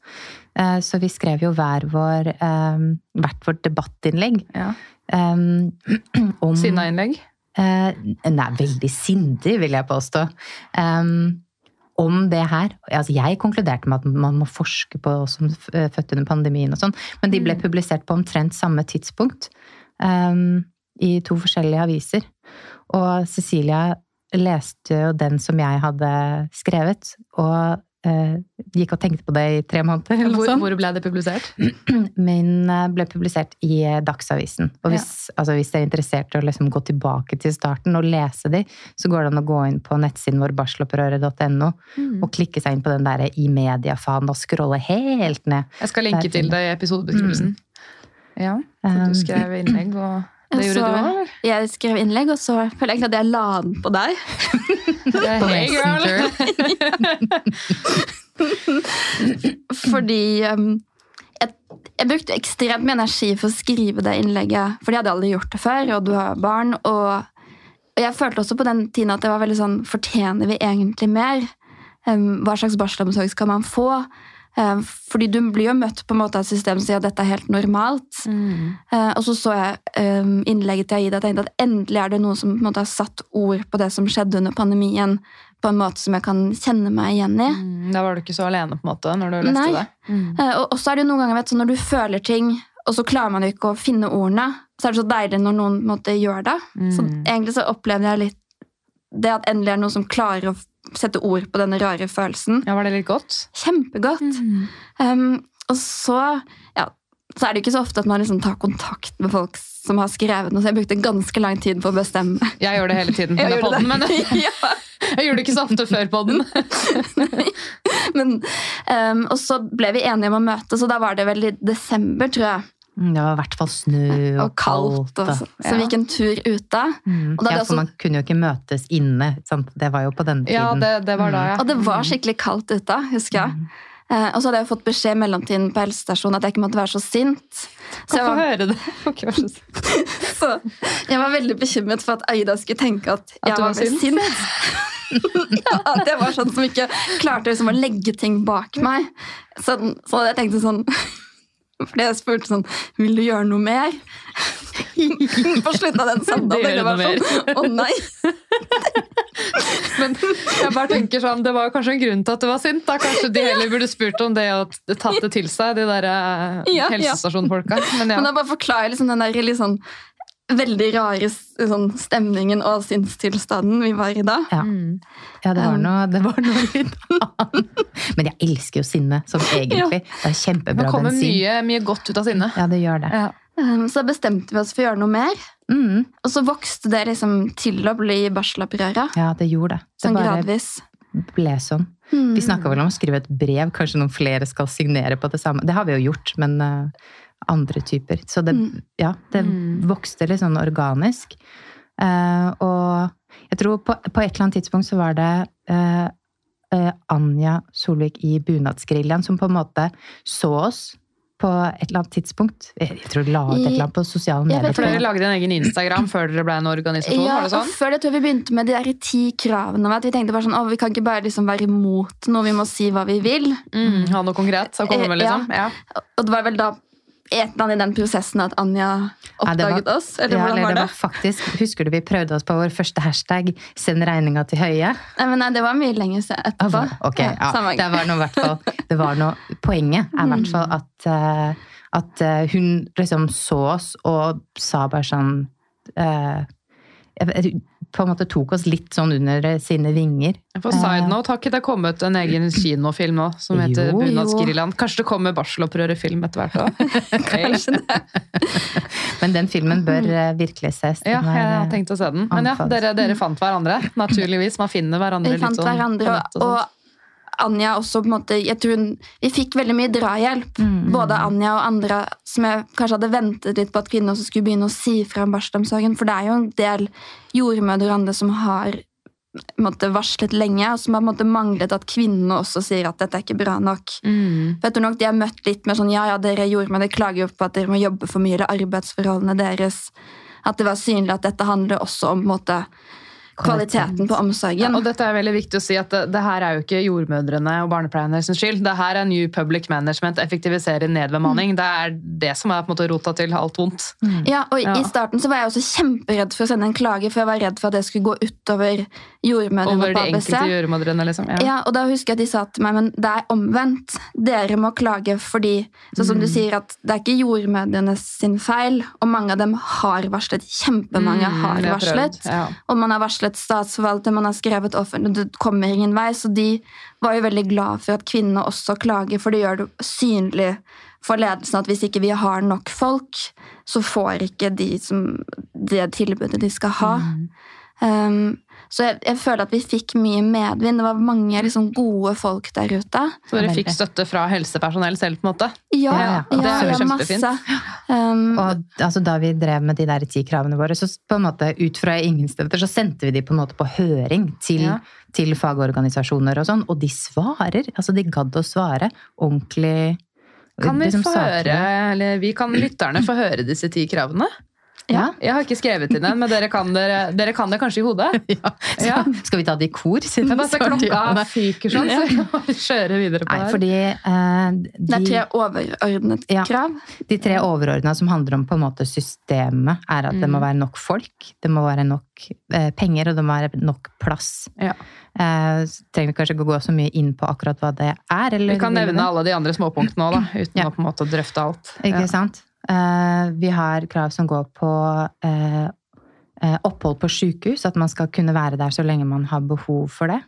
Eh, Så vi skrev jo hver vår, eh, hvert vårt debattinnlegg. Ja. Um, [CLEARS THROAT] om Sinna-innlegg? Eh, nei, veldig sindig, vil jeg påstå. Um, om det her. Altså, jeg konkluderte med at man må forske på oss som født under pandemien og sånn, men de ble publisert på omtrent samme tidspunkt. Um, I to forskjellige aviser. Og Cecilia leste jo den som jeg hadde skrevet, og eh, gikk og tenkte på det i tre måneder. Hvor, hvor ble det publisert? [CLEARS THROAT] Min eh, ble publisert i eh, Dagsavisen. Og hvis, altså hvis dere er interessert i å liksom gå tilbake til starten og lese de, så går det an å gå inn på nettsiden vår barselopprøret.no og klikke seg inn på den der i media-fanen og scrolle helt ned. Jeg skal linke til det i episodebeskrivelsen. Ja, så Um, du skrev innlegg, og det gjorde så- du òg. Jeg skrev innlegg, og så føler jeg egentlig at jeg la den på deg. [LAUGHS] På Hey, girl! Messenger. [LAUGHS] Fordi um, jeg, jeg brukte ekstremt mye energi for å skrive det innlegget, fordi jeg hadde aldri gjort det før, og du har barn. Og, og jeg følte også på den tiden at det var veldig sånn Fortjener vi egentlig mer? Um, hva slags barselomsorg skal man få? Um, fordi du blir jo møtt på en måte av systemet som sier at dette er helt normalt. Mm. og så så jeg um, innlegget til Aida og tenkte at endelig er det noen som på en måte har satt ord på det som skjedde under pandemien, på en måte som jeg kan kjenne meg igjen i. Mm, Da var du ikke så alene, på en måte, når du leste Nei. det. Mm. Eh, og, så er det jo noen ganger vet, når du føler ting, og så klarer man jo ikke å finne ordene, så er det så deilig når noen på en måte, gjør det. Så Mm. egentlig så opplevde jeg litt det at endelig er noen som klarer å sette ord på denne rare følelsen. Ja, Var det litt godt? Kjempegodt. Um, og så ja, så er det ikke så ofte at man liksom tar kontakt med folk som har skrevet noe, så jeg brukte ganske lang tid på å bestemme. Jeg gjør det hele tiden [LAUGHS] under gjorde podden, men [LAUGHS] ja. [LAUGHS] jeg gjorde det ikke så ofte før podden. Men, um, og så ble vi enige om å møtes, og da var det vel i desember, tror jeg. Mm, Det var i hvert fall snø og, Og kaldt. Og, så, så vi gikk en tur ute. Mm. Og da Ja, for også- man kunne jo ikke møtes inne. Sant? Det var jo på denne tiden. Ja, det, det var da, ja. Og det var skikkelig kaldt ute, husker jeg. Eh, og så hadde jeg fått beskjed i mellomtiden på helsestasjonen at jeg ikke måtte være så sint. Så jeg, var, høre det. [LAUGHS] Okay, så [LAUGHS] så jeg var veldig bekymret for at Aida skulle tenke at jeg var var sint. sint? [LAUGHS] ja, at jeg var sånn som ikke klarte liksom å legge ting bak meg. Så, så jeg tenkte sånn [LAUGHS] Fordi jeg spurte sånn Vil du gjøre noe mer? [LAUGHS] På slutten av den [LAUGHS] samtalen. var sånn Å nei! Men jeg bare tenker sånn, det var kanskje en grunn til at du var sint. da. Kanskje de heller burde spurt om det og tatt det til seg, de der eh, Ja, ja. helsestasjonfolka. Men Men jeg bare forklarer liksom den der litt sånn veldig rare sånn, stemningen og sinnstilstanden vi var i da. Ja. Mm. Ja, det var Um. noe, det var noe litt annet. Men jeg elsker jo sinne, som egentlig. Det er Det kjempebra kommer bensin. mye, mye godt ut av sinne. Ja, det gjør det. Ja. Um, Så bestemte vi oss for å gjøre noe mer. Mm. Og så vokste det liksom til å bli barselopprøret. Ja, det gjorde det. Det Sånn bare gradvis. ble sånn. Mm. Vi snakka vel om å skrive et brev, kanskje noen flere skal signere på det samme. Det har vi jo gjort, men eh, andre typer. Så det, Mm. ja, det Mm. vokste litt sånn organisk. Eh, og jeg tror på, på et eller annet tidspunkt så var det eh, eh, Anja Solvik i Bunadsgeriljaen som på en måte så oss på et eller annet tidspunkt. Jeg, tror de la ut et eller annet på sosiale Jeg vet medier. For dere lagde en egen Instagram før dere ble en organisasjon? Ja, var det sånn? og før det tror jeg vi begynte med de der ti kravene. At vi tenkte bare sånn, å, vi kan ikke bare liksom være imot noe, vi må si hva vi vil. Mm, ha noe konkret å komme med, liksom? Ja. Og det var vel da et eller annet i den prosessen at Anja Ja, det var- oppdaget oss? Eller Ja, hvordan var det det? var faktisk, Husker du vi prøvde oss på vår første hashtag 'send regninga til Høie'? Nei, men nei, det var mye lenger etterpå. okay, ja. ja, Det var noe, hvert fall, det var noe, poenget er i hvert fall at, eh, at eh, hun liksom så oss og sa bare sånn uh, På en måte tok oss litt sånn under sine vinger. På side note har ikke det kommet en egen kinofilm nå som heter Jo, jo. Bunadsgeriljaen? Kanskje det kommer barselopprøret-film etter hvert òg? [LAUGHS] Kanskje det. [LAUGHS] Men den filmen bør eh, virkelig ses. Den Ja, jeg er, har eh, tenkt å se den. Men ja, dere, dere fant hverandre, naturligvis. Man finner hverandre Vi litt sånn hverandre, fant og, og sånn. og Anja også på en måte, jeg tror hun, Vi fikk veldig mye drahjelp. Mm, Både Anja og andre som jeg kanskje hadde ventet litt på at kvinner også skulle begynne å si fra om barselomsorgen. For det er jo en del jordmødre og andre som har måte, varslet lenge, og som har måte manglet at kvinnene også sier at dette er ikke bra nok. Mm. For jeg tror nok De har møtt litt mer sånn ja, ja, dere jordmødre klager jo på at dere må jobbe for mye, eller arbeidsforholdene deres. At det var synlig at dette handler også om på en måte, kvaliteten på Ja, omsorgen. og dette er veldig viktig å si at det, det her er jo ikke jordmødrene og barnepleierne sin skyld. Det her er New Public Management, effektivisere nedbemanning. Det er det som er på en måte rota til alt vondt. Ja, og Ja. I starten så var jeg også kjemperedd for å sende en klage, for jeg var redd for at det skulle gå utover jordmødrene Over på de enkelte jordmødrene, liksom. Ja. Ja, og da husker jeg at de sa til meg men det er omvendt. Dere må klage fordi sånn som du sier at det er ikke jordmødrene sin feil, og mange av dem har varslet. Kjempemange Mm, har varslet. Ja. Og man har varslet statsforvalter, man har skrevet offentlig, det kommer ingen vei. Så de var jo veldig glad for at kvinnene også klager, for det gjør det synlig for ledelsen at hvis ikke vi har nok folk, så får ikke de som, det tilbudet de skal ha. Mm. Um, så jeg, jeg føler at vi fikk mye medvind. Det var mange liksom, gode folk der ute. Så dere fikk støtte fra helsepersonell selv, på en måte? Ja, Ja, ja, det er jo ja, kjempefint. masse. Um, Og altså, da vi drev med de der ti kravene våre, så på en måte ut fra ingen steder, så sendte vi de på en måte på høring til, Ja. til fagorganisasjoner og sånn, og de svarer. Altså, de gadd å svare ordentlig. Kan vi liksom få høre, eller vi kan lytterne få høre disse ti kravene? Ja. Jeg har ikke skrevet inn den, men dere kan, dere, dere kan det kanskje i hodet? [LAUGHS] Ja. Ja. Skal vi ta det i kor? siden men snart- klokka fyker sånn, så vi kjøre videre på Nei, fordi eh, det er de, tre overordnet Ja. de tre overordna som handler om på en måte systemet, er at det må Mm. være nok folk, det må være nok uh, penger, og det må være nok plass. Ja. Uh, trenger vi kanskje ikke gå så mye inn på akkurat hva det er. Eller Vi kan nevne alle de andre småpunktene òg, uten Ja. å på en måte drøfte alt. Ikke Ja. sant? Eh, vi har krav som går på eh, eh, opphold på sykehus, at man skal kunne være der så lenge man har behov for det.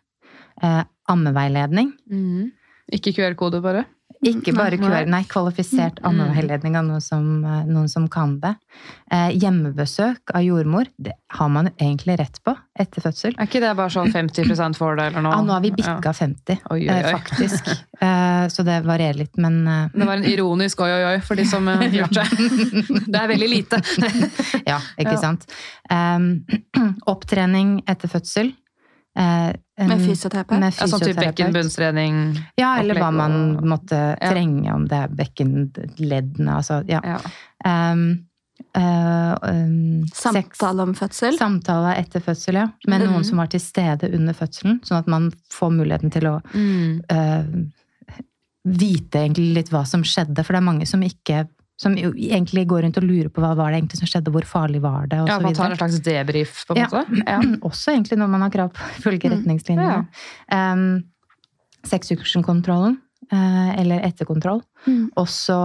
Ammeveiledning. Mm. Ikke QR-kode, bare? Ikke bare Nei. QR, nei, kvalifisert Mm. ammeveiledning av noen som, eh, noen som kan det. Eh, hjemmebesøk av jordmor, det har man egentlig rett på etter fødsel. Er ikke det bare sånn 50 for det, eller noe? Ja, nå har vi Ja. bikka 50, Oi, oi, eh, oi. faktisk. Eh, så det varierer litt, men eh, Det var en ironisk oi, oi, oi for de som eh, [LAUGHS] hørte. Det er veldig lite. [LAUGHS] Ja, ikke Ja. sant. Um, [CLEARS THROAT] opptrening etter fødsel. Eh, en- Med fysioterapeut? Med Ja, sånn type fysioterapeut. bekkenbunnstrening. Ja, eller hva man og- måtte Ja. trenge, om det er bekkenleddene, altså ja. Ja. Um, uh, um, Samtale om fødsel? Samtale etter fødsel, ja. Med mm. noen som var til stede under fødselen, sånn at man får muligheten til å Mm. uh, vite egentlig litt hva som skjedde, for det er mange som ikke som jo egentlig går rundt og lurer på hva var det egentlig som skjedde, hvor farlig var det, Ja, man tar en slags debrief, på en Ja. måte. [CLEARS THROAT] Ja. Også egentlig når man har krav på ifølge Mm. retningslinjene. Um, Sexuction-kontrollen, uh, eller etterkontroll. Mm. Og så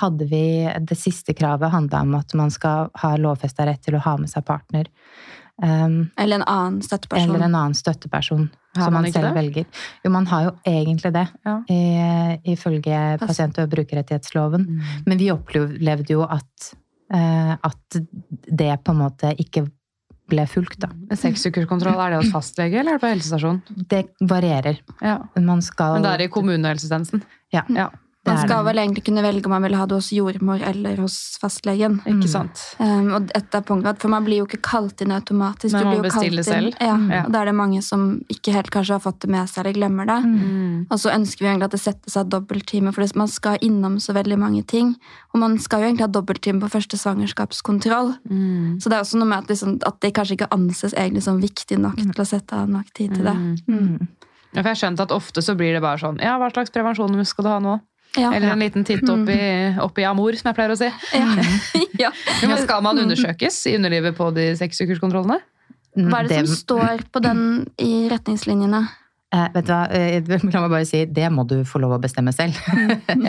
hadde vi Det siste kravet handla om at man skal ha lovfesta rett til å ha med seg partner. Um, Eller en annen støtteperson? eller en annen støtteperson Har som man man, selv det? velger. Jo, man har jo egentlig det, Ja. i, ifølge Pass. pasient- og brukerrettighetsloven. Mm. Men vi opplevde jo at, uh, at det på en måte ikke ble fulgt, da. Seksukerskontroll, er det hos fastlege eller er det på helsestasjon? Det varierer. Ja. Man skal Men det er i kommunehelsetjenesten? Ja. ja. Man er skal vel egentlig kunne velge om man vil ha det hos jordmor eller hos fastlegen. Mm. Ikke sant? Um, og et av punktene, For man blir jo ikke kalt inn automatisk. Men man bestiller selv. Ja, Mm. Ja. og Da er det mange som ikke helt kanskje har fått det med seg eller glemmer det. Mm. Og så ønsker vi egentlig at det settes av dobbelttime, for man skal innom så veldig mange ting. Og man skal jo egentlig ha dobbelttime på første svangerskapskontroll. Mm. Så det er også noe med at, liksom, at det kanskje ikke anses egentlig som viktig nok til å sette av nok tid til det. Mm. Mm. Ja, for jeg har skjønt at ofte så blir det bare sånn Ja, hva slags prevensjon skal du ha nå? Ja. Eller en liten titt opp i, opp i amor, som jeg pleier å si. ja. [LAUGHS] Men skal man undersøkes i underlivet på de seksukerskontrollene? Hva er det, som står på den i retningslinjene? eh, Vet du hva, eh, la meg bare si, det må du få lov å bestemme selv.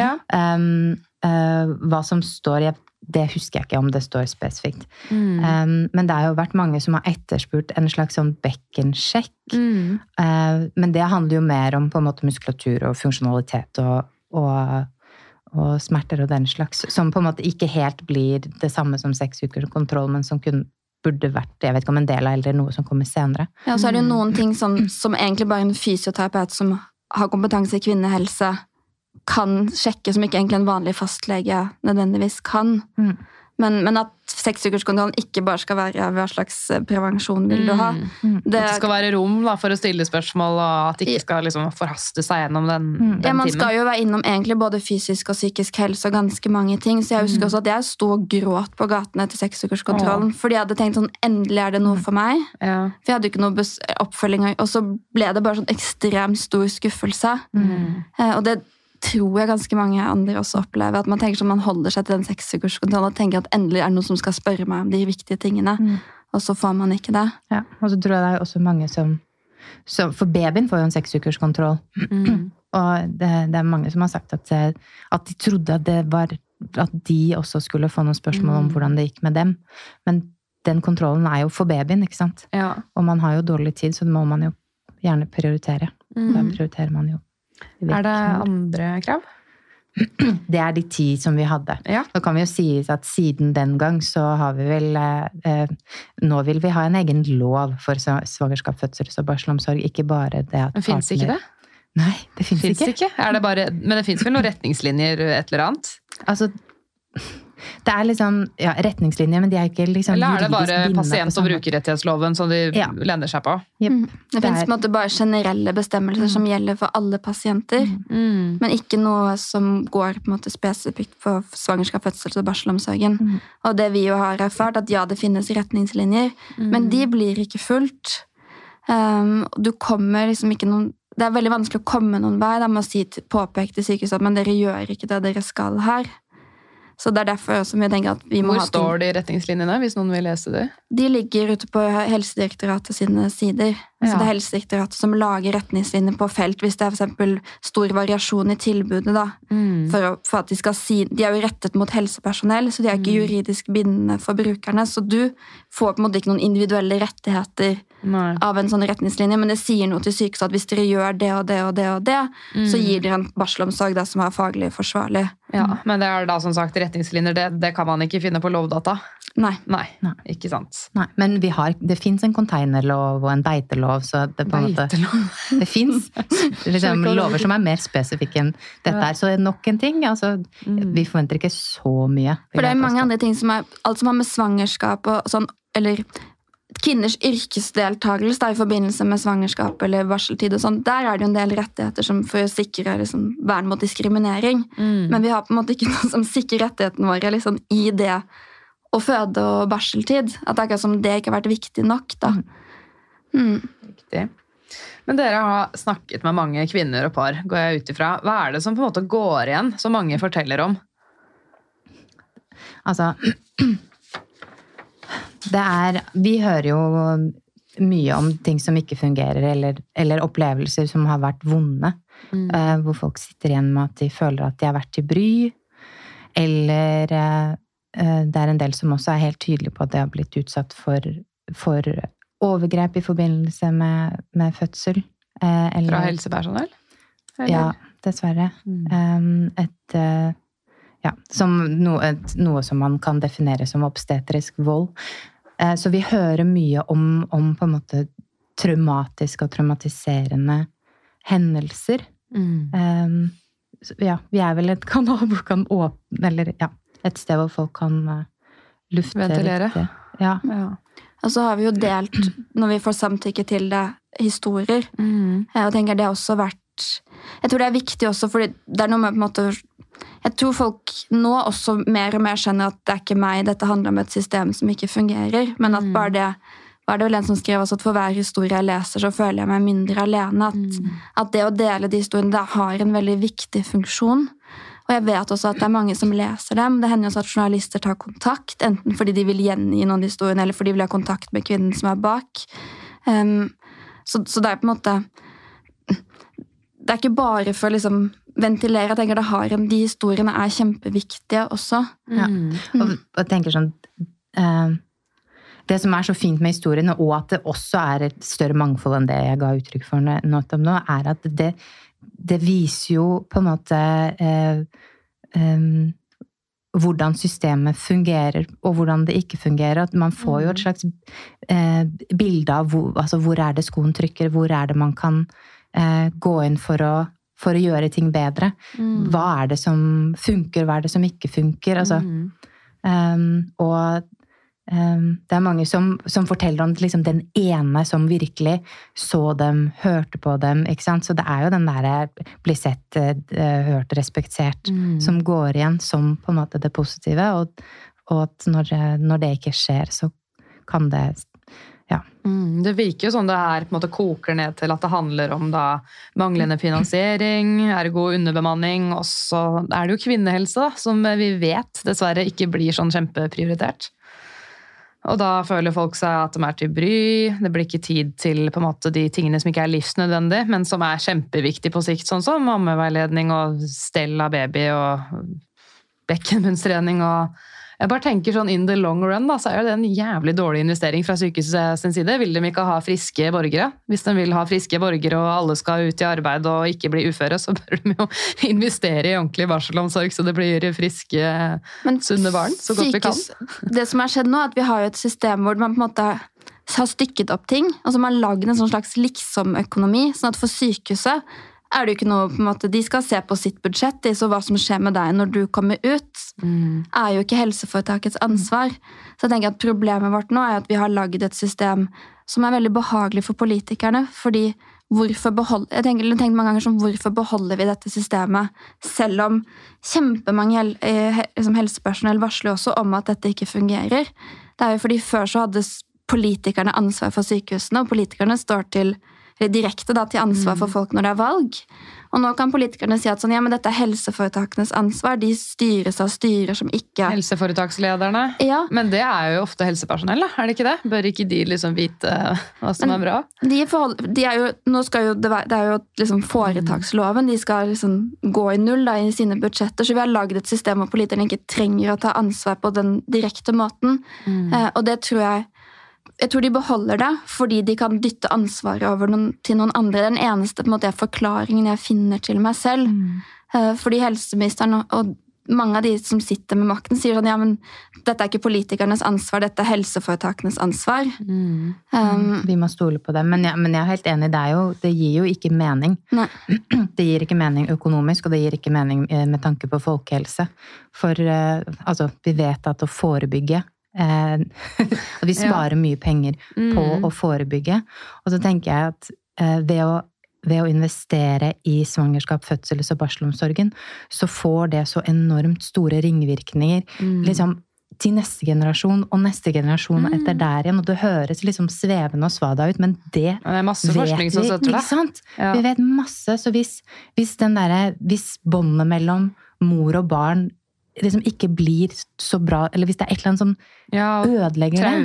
Ja. [LAUGHS] um, uh, hva som står, det husker jeg ikke om det står spesifikt. Mm. Um, men det har jo vært mange som har etterspurt en slags sånn bekkensjekk. Mm. Uh, men det handler jo mer om på en måte muskulatur og funksjonalitet og, og, og smerter og den slags. Som på en måte ikke helt blir det samme som seks ukers kontroll, men som kun burde vært jeg vet ikke om en del av eller noe som kommer senere. Ja, og så er det jo noen ting som, som egentlig bare en fysioterapeut som har kompetanse i kvinnehelse, kan sjekke, som ikke egentlig en vanlig fastlege nødvendigvis kan. Mm. Men, men at seksukerskontrollen ikke bare skal være hva slags prevensjon vil du ha. Mm. Det, At det skal være rom da, for å stille spørsmål, og at det ikke skal liksom, forhaste seg gjennom den, Mm. den ja, man timen. skal jo være innom egentlig både fysisk og psykisk helse og ganske mange ting. Så jeg husker Mm. også at jeg sto og gråt på gatene etter seksukerskontrollen. Fordi jeg hadde tenkt sånn, endelig er det noe for meg. Ja. For jeg hadde jo ikke noe oppfølging. Og så ble det bare sånn ekstremt stor skuffelse. Mm. Eh, Og det tror jeg ganske mange andre også opplever. At man tenker sånn, man holder seg til den seksukerskontrollen og tenker at endelig er det noen som skal spørre meg om de viktige tingene. Mm. Og så får man ikke det. Ja, og så tror jeg det er også mange som, som For babyen får jo en seksukerskontroll. Mm. [CLEARS THROAT] Og det, det er mange som har sagt at, eh, at de trodde at det var at de også skulle få noen spørsmål om Mm. hvordan det gikk med dem. Men den kontrollen er jo for babyen, ikke sant? Ja. Og man har jo dårlig tid, så det må man jo gjerne prioritere. Da Mm. prioriterer man jo. Er det andre krav? Det er de ti som vi hadde. Ja. Nå kan vi jo si at siden den gang så har vi vel eh, eh, Nå vil vi ha en egen lov for sva- svangerskap, fødsels- og barselomsorg. Ikke bare det at Men fins ikke det? Nei, det fins ikke. ikke? Er det bare, men det fins vel noen retningslinjer, et eller annet? Altså, det er liksom ja, retningslinjer, men de er ikke liksom Eller er det bare pasient- og brukerrettighetsloven som de Ja. lener seg på? Yep. Mm. Det, Det finnes på en måte bare generelle bestemmelser som gjelder for alle pasienter. Mm. Men ikke noe som går på en måte spesifikt for svangerskap, fødsel og barselomsorgen. Mm. Og det vi jo har erfart, at ja, det finnes retningslinjer, men de blir ikke fulgt. Um, du kommer liksom ikke noen Det er veldig vanskelig å komme noen vei. Da må si, påpeke til sykehuset at men dere gjør ikke det dere skal her. Så det er derfor også vi tenker at vi må Hvor ha ting står de retningslinjene, hvis noen vil lese det? De ligger ute på Helsedirektoratet sine sider. Altså Ja. Det er Helsedirektoratet som lager retningslinjer på felt hvis det er for stor variasjon i tilbudet. da, Mm. for, å, for at De skal si, de er jo rettet mot helsepersonell, så de er ikke juridisk bindende for brukerne. Så du får på en måte ikke noen individuelle rettigheter Nei. av en sånn retningslinje, men det sier noe til sykehuset at hvis dere gjør det og det og det, og det, så Mm. gir dere en barselomsorg da, som er faglig forsvarlig. Ja, men det er da som sagt retningslinjer. Det, det kan man ikke finne på Lovdata. Nei. Nei, Nei. ikke sant. Nei, men vi har, det fins en containerlov og en beitelov, så det, på en måte, [LAUGHS] det fins liksom, lover som er mer spesifikke enn dette Ja. er. Så nok en ting. Altså, Mm. Vi forventer ikke så mye. For det er mange andre ting som er alt som har med svangerskap og sånn, eller kvinners yrkesdeltakelse da, i forbindelse med svangerskap eller barseltid og sånn, der er det jo en del rettigheter som for å sikre liksom, vern mot diskriminering. Mm. Men vi har på en måte ikke noe som sikrer rettighetene våre liksom, i det å føde og barseltid. At det er akkurat som det ikke har vært viktig nok. da. Mm. Riktig. Men dere har snakket med mange kvinner og par, går jeg ut ifra. Hva er det som på en måte går igjen, som mange forteller om? Altså [CLEARS THROAT] Det er Vi hører jo mye om ting som ikke fungerer, eller, eller opplevelser som har vært vonde. eh, hvor folk sitter igjen med at de føler at de har vært til bry. Eller eh, det er en del som også er helt tydelige på at de har blitt utsatt for, for overgrep i forbindelse med, med fødsel. eh, eller- Fra helsepersonell? Eller? Ja, dessverre. Mm. Et, eh, ja, som noe, et, noe som man kan definere som obstetrisk vold. Eh, så vi hører mye om, om på en måte traumatiske og traumatiserende hendelser. Mm. Um, ja, vi er vel et [LAUGHS] kanal hvor kan åpne Eller ja, et sted hvor folk kan eh, lufte Ventilere. litt, Ja. Ja. Og så har vi jo delt, når vi får samtykke til det, historier. Mm. Jeg tenker det har også vært Jeg tror det er viktig også, fordi det er noe med på en måte Jeg tror folk nå også mer og mer skjønner at det er ikke meg, dette handler om et system som ikke fungerer. Men at bare det var det vel en som skrev også at for hver historie jeg leser, så føler jeg meg mindre alene. At, at det å dele de historiene det har en veldig viktig funksjon. Og jeg vet også at det er mange som leser dem. Det hender også at journalister tar kontakt, enten fordi de vil gjengi noen historier, eller fordi de vil ha kontakt med kvinnen som er bak. Um, så, så det er på en måte Det er ikke bare for å liksom ventilere. Jeg tenker det har en, De historiene er kjempeviktige også. Ja. Mm. Og, og tenker sånn uh Det som er så fint med historiene, og at det også er et større mangfold enn det jeg ga uttrykk for nå, er at det, det viser jo på en måte eh, em, hvordan systemet fungerer, og hvordan det ikke fungerer. At man får jo et slags eh, bilde av hvor, altså hvor er det skoen trykker, hvor er det man kan eh, gå inn for å, for å gjøre ting bedre. Mm. Hva er det som funker, hva er det som ikke funker? Altså, Mm. Um, og det er mange som, som forteller om liksom, den ene som virkelig så dem, hørte på dem. ikke sant? Så det er jo den derre bli sett, eh, hørt, respektert Mm. som går igjen som på en måte det positive. Og, og at når når det ikke skjer, så kan det Mm, det virker jo sånn det her på en måte koker ned til at det handler om da manglende finansiering, ergo underbemanning, og så er det jo kvinnehelse, da, som vi vet dessverre ikke blir sånn kjempeprioritert. Og da føler folk seg at de er til bry, det blir ikke tid til på en måte de tingene som ikke er livsnødvendige, men som er kjempeviktig på sikt, sånn som ammeveiledning og stell av baby og bekkenbunnstrening og jeg bare tenker sånn In the long run da, så er jo det en jævlig dårlig investering fra sykehuset sin side. Vil de ikke ha friske borgere? Hvis de vil ha friske borgere og alle skal ut i arbeid og ikke bli uføre, så [LAUGHS] bør de jo investere i ordentlig barselomsorg så det blir friske, Men sunne barn så godt vi kan. Det som har skjedd nå, er at vi har jo et system hvor man på en måte har stykket opp ting, og man har lagd en sånn slags liksom-økonomi. sånn at for sykehuset er det jo ikke noe på en måte, De skal se på sitt budsjett, så hva som skjer med deg når du kommer ut, er jo ikke helseforetakets ansvar. Så jeg tenker at Problemet vårt nå er at vi har lagd et system som er veldig behagelig for politikerne. fordi hvorfor behold, jeg tenker, jeg tenker mange ganger som, hvorfor beholder vi dette systemet, selv om kjempemange hel, eh, liksom helsepersonell varsler også om at dette ikke fungerer. Det er jo fordi Før så hadde politikerne ansvar for sykehusene, og politikerne står til direkte da, til ansvar for folk når det er valg. Og nå kan politikerne si at sånn, ja, men dette er helseforetakenes ansvar. De styres av styrer som ikke Helseforetakslederne. Ja, Men det er jo ofte helsepersonell. Er det ikke det? Bør ikke de liksom vite hva som Men- er bra? de forhold, de er jo, nå skal jo det, er jo liksom foretaksloven. De skal liksom gå i null da, i sine budsjetter. Så vi har lagd et system hvor politikerne ikke trenger å ta ansvar på den direkte måten. Eh, og det tror jeg jeg tror de beholder det fordi de kan dytte ansvaret over noen, til noen andre. Den eneste en måte, forklaringen jeg finner til meg selv. Mm. fordi helseministeren og, og mange av de som sitter med makten, sier sånn ja, men dette er ikke politikernes ansvar, dette er helseforetakenes ansvar. Um, Vi må stole på det. Men, ja, men jeg er helt enig, det, jo, det gir jo ikke mening. Nei. [CLEARS THROAT] Det gir ikke mening økonomisk, og det gir ikke mening eh, med tanke på folkehelse. For eh, altså, vi vet at å forebygge eh, [LAUGHS] vi sparer mye penger på Mm. å forebygge. Og så tenker jeg at eh, ved å ved å investere i svangerskap, fødsels- og barselomsorgen, så får det så enormt store ringvirkninger Mm. liksom, til neste generasjon og neste generasjon Mm. etter der igjen. Og det høres liksom svevende og svada ut, men det Det er masse vet vi. Ikke det. sant? Ja. Vi vet masse. Så hvis, hvis, den hvis båndet mellom mor og barn liksom ikke blir så bra, eller hvis det er et eller annet som Ja, ødelegger det,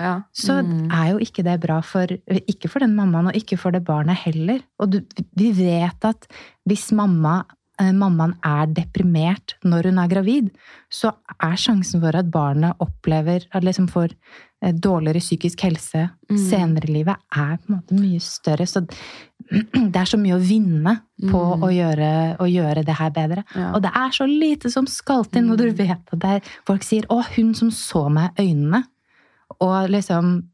ja. så Mm. er jo ikke det bra for Ikke for den mammaen, og ikke for det barnet heller. Og du, vi vet at hvis mamma, eh, mammaen er deprimert når hun er gravid, så er sjansen for at barnet opplever at liksom får eh, dårligere psykisk helse Mm. senere i livet, er på en måte mye større. Så [CLEARS THROAT] det er så mye å vinne på Mm. å, gjøre, å gjøre det her bedre. Ja. Og det er så lite som skal til når du Mm. vet at det er Folk sier 'Å, hun som så meg i øynene', og liksom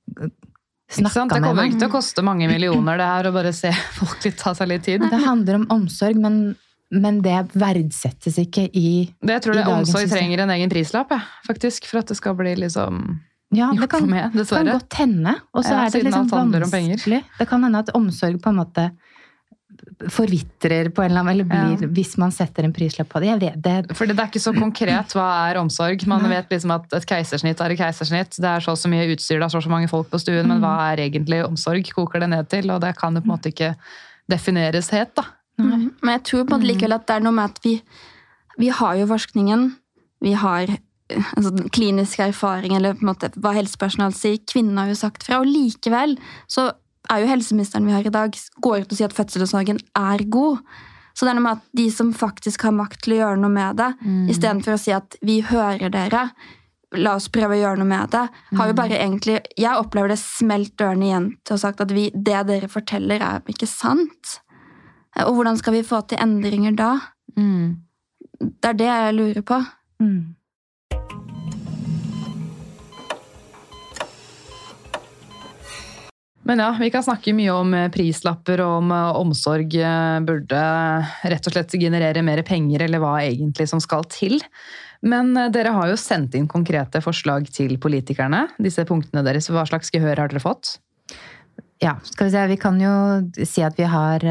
Ikke sant? meg. Det kommer ikke til å koste mange [CLEARS THROAT] millioner det her å bare se [LAUGHS] folk litt ta seg litt tid. Det handler om omsorg, men, men det verdsettes ikke i Det jeg tror det Omsorg trenger en egen prislapp, jeg, faktisk, for at det skal bli liksom Ja, det kan, noe med, kan godt hende. Og så Ja, er det liksom vanskelig. Det kan hende at omsorg på en måte forvitrer på en eller annen eller blir, Ja. hvis man setter en prislapp på det. Jeg vet det. Fordi det er ikke så konkret hva er omsorg. Man Nei. vet liksom at et keisersnitt er et keisersnitt. Det er så og så mye utstyr, det er så og så mange folk på stuen, men Mm. hva er egentlig omsorg? Koker det ned til, og det kan det på en måte ikke defineres helt, da. Men jeg tror på en måte likevel at det er noe med at vi, vi har jo forskningen. Vi har altså, klinisk erfaring, eller på en måte hva helsepersonell sier. Kvinnen har jo sagt fra. Og likevel så er jo helseministeren vi har i dag, går ut og sier at fødselsomsorgen er god. Så det er noe med at de som faktisk har makt til å gjøre noe med det, istedenfor å si at vi hører dere, la oss prøve å gjøre noe med det, har jo bare egentlig Jeg opplever det smelt dørene igjen til å ha sagt at vi, det dere forteller, er ikke sant. Og hvordan skal vi få til endringer da? Det er det jeg lurer på. Mm. Men ja, vi kan snakke mye om eh, prislapper og om eh, omsorg eh, burde rett og slett generere mer penger, eller hva egentlig som skal til. Men dere har jo sendt inn konkrete forslag til politikerne. Disse punktene deres, Hva slags gehør har dere fått? Ja, skal vi se. Vi kan jo si at vi har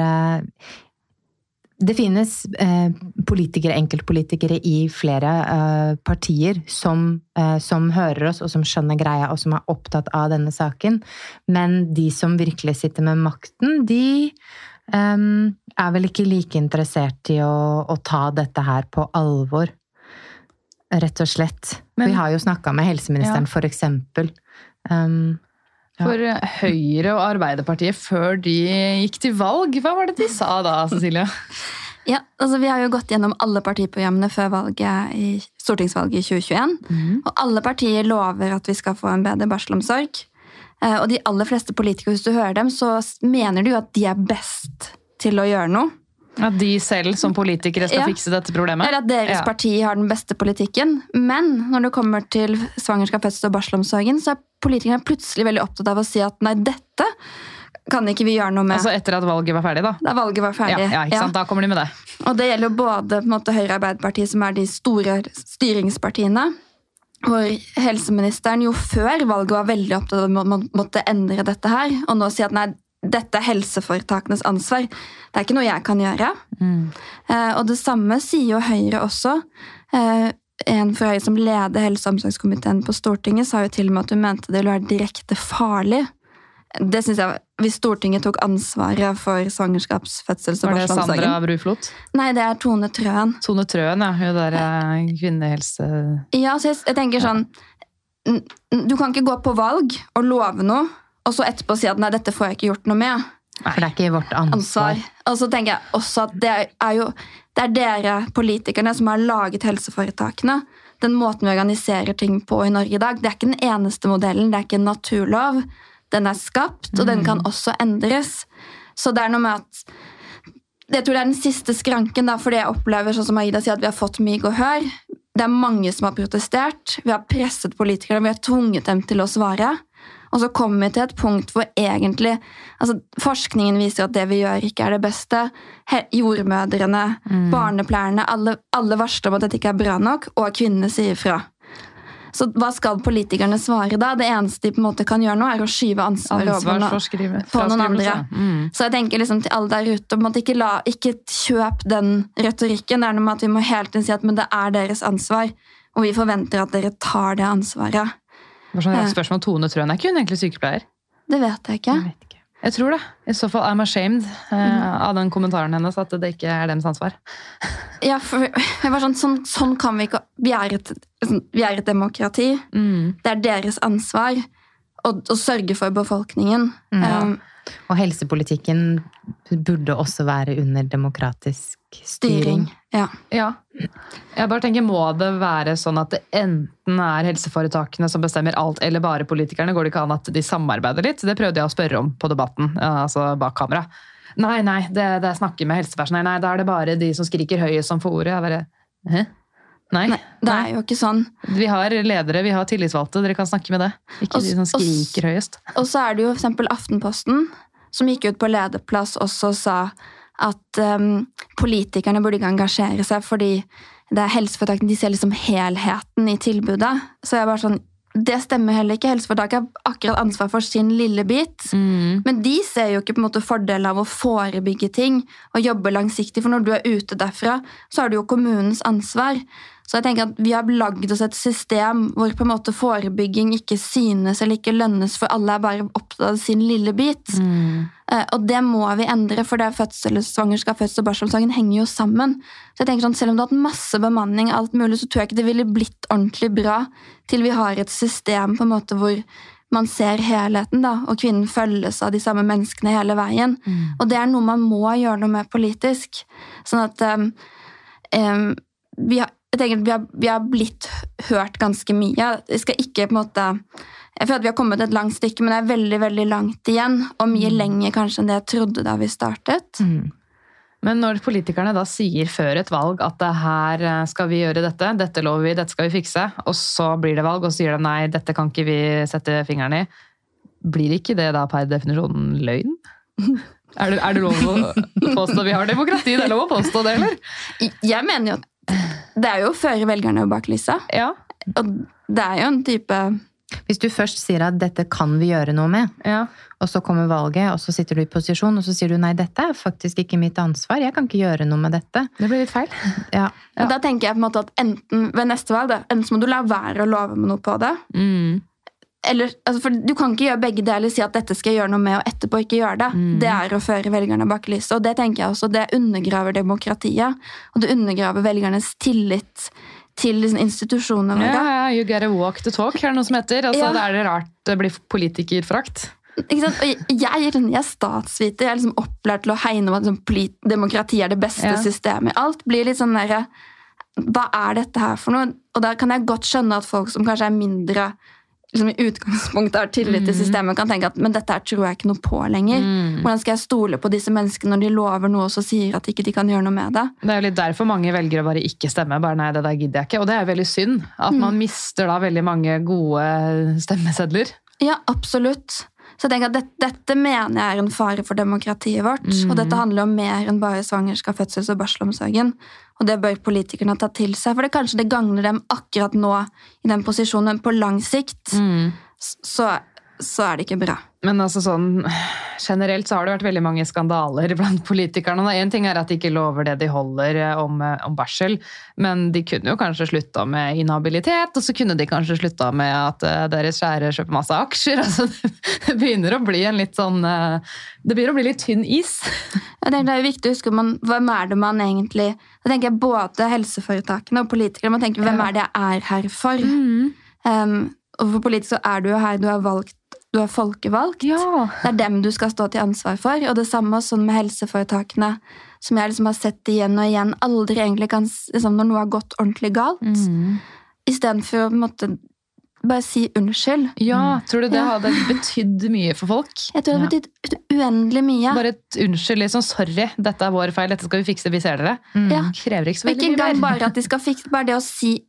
Det finnes eh, politikere, enkeltpolitikere i flere eh, partier som, eh, som hører oss, og som skjønner greia, og som er opptatt av denne saken. Men de som virkelig sitter med makten, de eh, er vel ikke like interessert i å, å ta dette her på alvor. Rett og slett. Men- vi har jo snakka med helseministeren, Ja. for eksempel. Um. For eh, Høyre og Arbeiderpartiet før de gikk til valg, hva var det de sa da, Cecilie? [LAUGHS] Ja, altså Vi har jo gått gjennom alle partiprogrammene før valget i stortingsvalget i 2021. Og alle partier lover at vi skal få en bedre barselomsorg. Eh, Og de aller fleste politikere, hvis du hører dem, så mener de jo at de er best til å gjøre noe. At de selv som politikere skal Ja. fikse dette problemet? Eller at deres Ja. parti har den beste politikken. Men når det kommer til svangerskap, fødsel og barselomsorgen, så er politikerne plutselig veldig opptatt av å si at nei, dette kan ikke vi gjøre noe med. Altså etter at valget var ferdig, da? da valget var ferdig. ja, ikke sant? Da kommer de med det. Og det gjelder både måte, Høyre og Arbeiderpartiet, som er de store styringspartiene. Hvor helseministeren jo før valget var veldig opptatt av å måtte endre dette her. Og nå sier at nei, dette er helseforetakenes ansvar. Det er ikke noe jeg kan gjøre. Eh, og det samme sier jo Høyre også. Eh, en fra Høyre som leder helse- og omsorgskomiteen på Stortinget, sa jo til og med at hun mente det ville være direkte farlig Det synes jeg, Hvis Stortinget tok ansvaret for svangerskaps-, fødsels- og Var det Sandra Bruflot? Nei, det er Tone Trøen. Tone Trøen, ja. Hun der eh, kvinnehelse... Ja, så jeg, jeg tenker sånn Du kan ikke gå på valg og love noe, og så etterpå si at nei, dette får jeg ikke gjort noe med. Nei. For det er ikke vårt ansvar. ansvar. Og så tenker jeg også at det er jo det er dere politikerne som har laget helseforetakene. Den måten vi organiserer ting på i Norge i dag, det er ikke den eneste modellen. Det er ikke en naturlov. Den er skapt, og den kan også endres. Så det er noe med at Jeg tror det er den siste skranken, da, fordi jeg opplever sånn som Aida sier, at vi har fått mye gehør. Det er mange som har protestert. Vi har presset politikerne, vi har tvunget dem til å svare. Og så kommer vi til et punkt hvor egentlig altså Forskningen viser at det vi gjør, ikke er det beste. He jordmødrene, barnepleierne, alle, alle varsler om at dette ikke er bra nok, og kvinnene sier fra. Så hva skal politikerne svare da? Det eneste de på en måte kan gjøre nå, er å skyve ansvaret over på, på noen andre. Mm. Så jeg tenker liksom til alle der ute, ikke, la, ikke kjøp den retorikken. Det er noe med at vi må hele tiden si at men det er deres ansvar, og vi forventer at dere tar det ansvaret. Sånn Ja. spørsmål. Tone Trøen er ikke hun egentlig sykepleier? Det vet jeg ikke. Jeg vet ikke. Jeg tror det. I så fall I'm ashamed eh, av den kommentaren hennes at det ikke er deres ansvar. [LAUGHS] Ja, for jeg var sånn, sånn, sånn kan vi ikke Vi er et, vi er et demokrati. Mm. Det er deres ansvar å sørge for befolkningen. Mm. Um, Og helsepolitikken burde også være under demokratisk styring. styring. Ja. Ja. Jeg bare tenker, Må det være sånn at det enten er helseforetakene som bestemmer alt, eller bare politikerne? Går det ikke an at de samarbeider litt? Det prøvde jeg å spørre om på Debatten, altså bak kamera. Nei, nei, det, det er snakke med helsepersonell. Nei, da er det bare de som skriker høyest som får ordet. Jeg bare, Hæ? Nei. Nei, det er jo ikke sånn. Vi har ledere, vi har tillitsvalgte, dere kan snakke med det. Ikke også, de som skriker høyest. Og så er det jo eksempel Aftenposten, som gikk ut på lederplass også og sa at um, politikerne burde ikke engasjere seg fordi det er helseforetakene de ser liksom helheten i tilbudet. Så jeg bare sånn, det stemmer heller ikke. Helseforetaket har akkurat ansvar for sin lille bit. Mm. Men de ser jo ikke på en måte fordelen av å forebygge ting og jobbe langsiktig. For når du er ute derfra, så har du jo kommunens ansvar. Så jeg tenker at vi har lagd oss et system hvor på en måte forebygging ikke synes eller ikke lønnes, for alle er bare opptatt av sin lille bit. Mm. Eh, Og det må vi endre, for det er fødsel, svangerskap, fødsel og barselomsorgen henger jo sammen. Så jeg tenker sånn, Selv om du har hatt masse bemanning, alt mulig, så tror jeg ikke det ville blitt ordentlig bra til vi har et system på en måte hvor man ser helheten, da, og kvinnen følges av de samme menneskene hele veien. Og det er noe man må gjøre noe med politisk. Sånn at um, um, vi, har, jeg tenker at vi, har, vi har blitt hørt ganske mye. Jeg skal ikke på en måte jeg føler at vi har kommet et langt stykke, men det er veldig veldig langt igjen. Og mye lenger kanskje enn det jeg trodde da vi startet. Mm. Men når politikerne da sier før et valg at det her eh, skal vi gjøre dette, dette lover vi, dette skal vi fikse, og så blir det valg, og så sier de nei, dette kan ikke vi sette fingeren i, blir ikke det da per definisjon løgn? [LAUGHS] Er det, er det lov å påstå vi har demokrati? Det er lov å påstå det, eller? Jeg mener jo at det er jo å føre velgerne bak lyset. Ja. Og det er jo en type Hvis du først sier at dette kan vi gjøre noe med, ja. og så kommer valget, og så sitter du i posisjon, og så sier du nei, dette er faktisk ikke mitt ansvar, jeg kan ikke gjøre noe med dette. Det blir litt feil. Ja. Ja. Da tenker jeg på en måte at enten ved neste valg da, enten så må du la være å love med noe på det. Mm. Eller, altså, for Du kan ikke gjøre begge deler, si at dette skal jeg gjøre noe med, og etterpå ikke gjøre det. Mm. Det er å føre velgerne bak lyset. Og det tenker jeg også, det undergraver demokratiet. Og det undergraver velgernes tillit til institusjonene våre. Yeah, yeah, you gotta walk the talk, er det noe som heter. Altså, yeah. Det er det rart det blir politikerforakt. Ikke sant? Og jeg, jeg, er statsviter. Jeg er liksom opplært til å hegne om at liksom, demokrati er det beste systemet. Alt blir litt sånn derre Hva er dette her for noe? Og da kan jeg godt skjønne at folk som kanskje er mindre liksom i utgangspunktet har tillit til systemet, kan tenke at men dette her tror jeg ikke noe på lenger. Mm. Hvordan skal jeg stole på disse menneskene når de lover noe og så sier at ikke de kan gjøre noe med det? Det er jo litt derfor mange velger å bare ikke stemme. bare nei, det der gidder jeg ikke. Og det er veldig synd. At man mister da veldig mange gode stemmesedler. Ja, absolutt. Så jeg tenker at dette, dette mener jeg er en fare for demokratiet vårt. Og dette handler om mer enn bare svangerskap, fødsels- og barselomsorgen. Og det bør politikerne ta til seg, for det kanskje det gagner dem akkurat nå i den posisjonen, på lang sikt Mm. så, så er det ikke bra. Men altså sånn, generelt så har det vært veldig mange skandaler blant politikerne. Én ting er at de ikke lover det de holder eh, om, eh, om barsel, men de kunne jo kanskje slutta med inhabilitet, og så kunne de kanskje slutta med at eh, deres kjære kjøper masse aksjer. [LAUGHS] Altså, det begynner å bli en litt sånn Det begynner å bli litt tynn is. Jeg tenker Det er jo viktig å huske man, hvem er det man egentlig Da tenker jeg både helseforetakene og politikere. Man tenker hvem er det jeg er her for? Um, og for politikere så er du jo her, du er valgt, du er folkevalgt. Ja. Det er dem du skal stå til ansvar for. Og det samme sånn med helseforetakene, som jeg liksom har sett igjen og igjen. Aldri egentlig kan, liksom, Når noe har gått ordentlig galt, Mm. istedenfor å måtte bare si unnskyld. ja, tror du det Ja. hadde betydd mye for folk? Jeg tror det hadde betydd uendelig mye. Bare et unnskyld, liksom sorry, dette er vår feil, dette skal vi fikse, vi ser dere. Ja. Krever ikke så veldig ikke mer. mye engang bare at de skal fikse, bare det å si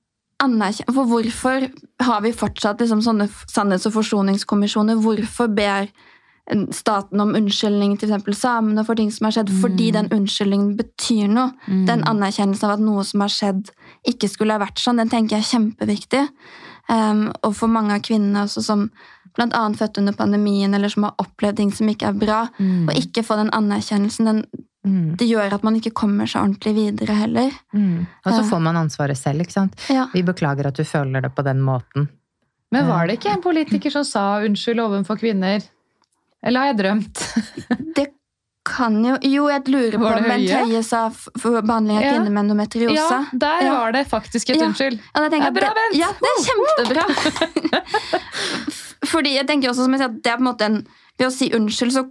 anerkjenne For hvorfor har vi fortsatt liksom sånne sannhets- og forsoningskommisjoner? Hvorfor ber staten om unnskyldning til eksempel samene for ting som har skjedd? Fordi den unnskyldningen betyr noe. Mm. Den anerkjennelsen av at noe som har skjedd, ikke skulle ha vært sånn, den tenker jeg er kjempeviktig. Um, og for mange av kvinnene også som annet født under pandemien, eller som har opplevd ting som ikke er bra, Mm. og ikke få den anerkjennelsen, den, Mm. det gjør at man ikke kommer seg ordentlig videre heller. Mm. Og så får man ansvaret selv, ikke sant. Ja. Vi beklager at du føler det på den måten. Men var det ikke en politiker som sa unnskyld overfor kvinner? Eller har jeg drømt? [LAUGHS] Det kan jo Jo, jeg lurer på om Bent Høie? Sa for behandling av Ja. kvinner med endometriose. Ja, der Ja. var det faktisk et Ja. unnskyld. Det er bra, Bent! Ja, det er kjempebra! [LAUGHS] Fordi jeg tenker også, som jeg sier, at det er på en måte en Ved å si unnskyld, så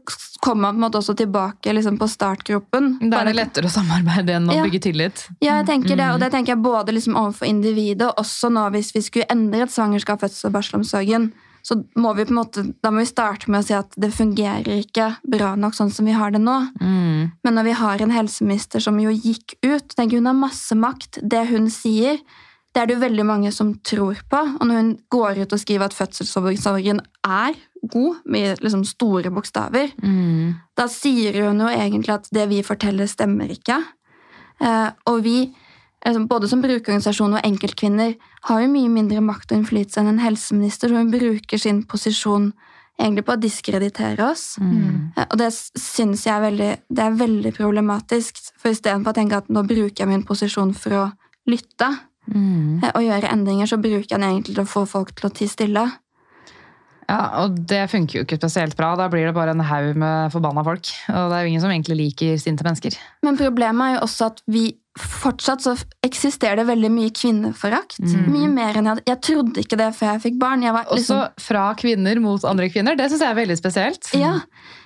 kommer man på en måte også tilbake liksom, på startgropen. Da er det lettere å samarbeide enn å Ja. bygge tillit. Ja, jeg tenker det, Mm. og det tenker jeg både liksom overfor individet, og også nå hvis vi skulle endre et svangerskap, fødsel og barselomsorgen, så må vi på en måte, da må vi starte med å si at det fungerer ikke bra nok sånn som vi har det nå. Mm. Men når vi har en helseminister som jo gikk ut, tenker hun har masse makt. Det hun sier, det er det jo veldig mange som tror på. Og når hun går ut og skriver at fødselsomsorgen er god, med liksom store bokstaver, Mm. da sier hun jo egentlig at det vi forteller, stemmer ikke. Eh, og vi, liksom, både som brukerorganisasjon og enkeltkvinner, har jo mye mindre makt og innflytelse enn en helseminister, så hun bruker sin posisjon egentlig på å diskreditere oss. Mm. Eh, Og det syns jeg er veldig, det er veldig problematisk. For istedenfor å tenke at nå bruker jeg min posisjon for å lytte Mm. eh, og gjøre endringer, så bruker jeg den egentlig til å få folk til å tie stille. Ja, og det funker jo ikke spesielt bra. Da blir det bare en haug med forbanna folk. Og det er jo ingen som egentlig liker sinte mennesker. Men problemet er jo også at vi fortsatt så eksisterer det veldig mye kvinneforakt. Mm. Mye mer enn jeg hadde. Jeg trodde ikke det før jeg fikk barn. Jeg var, Også liksom, fra kvinner mot andre kvinner. Det syns jeg er veldig spesielt. ja,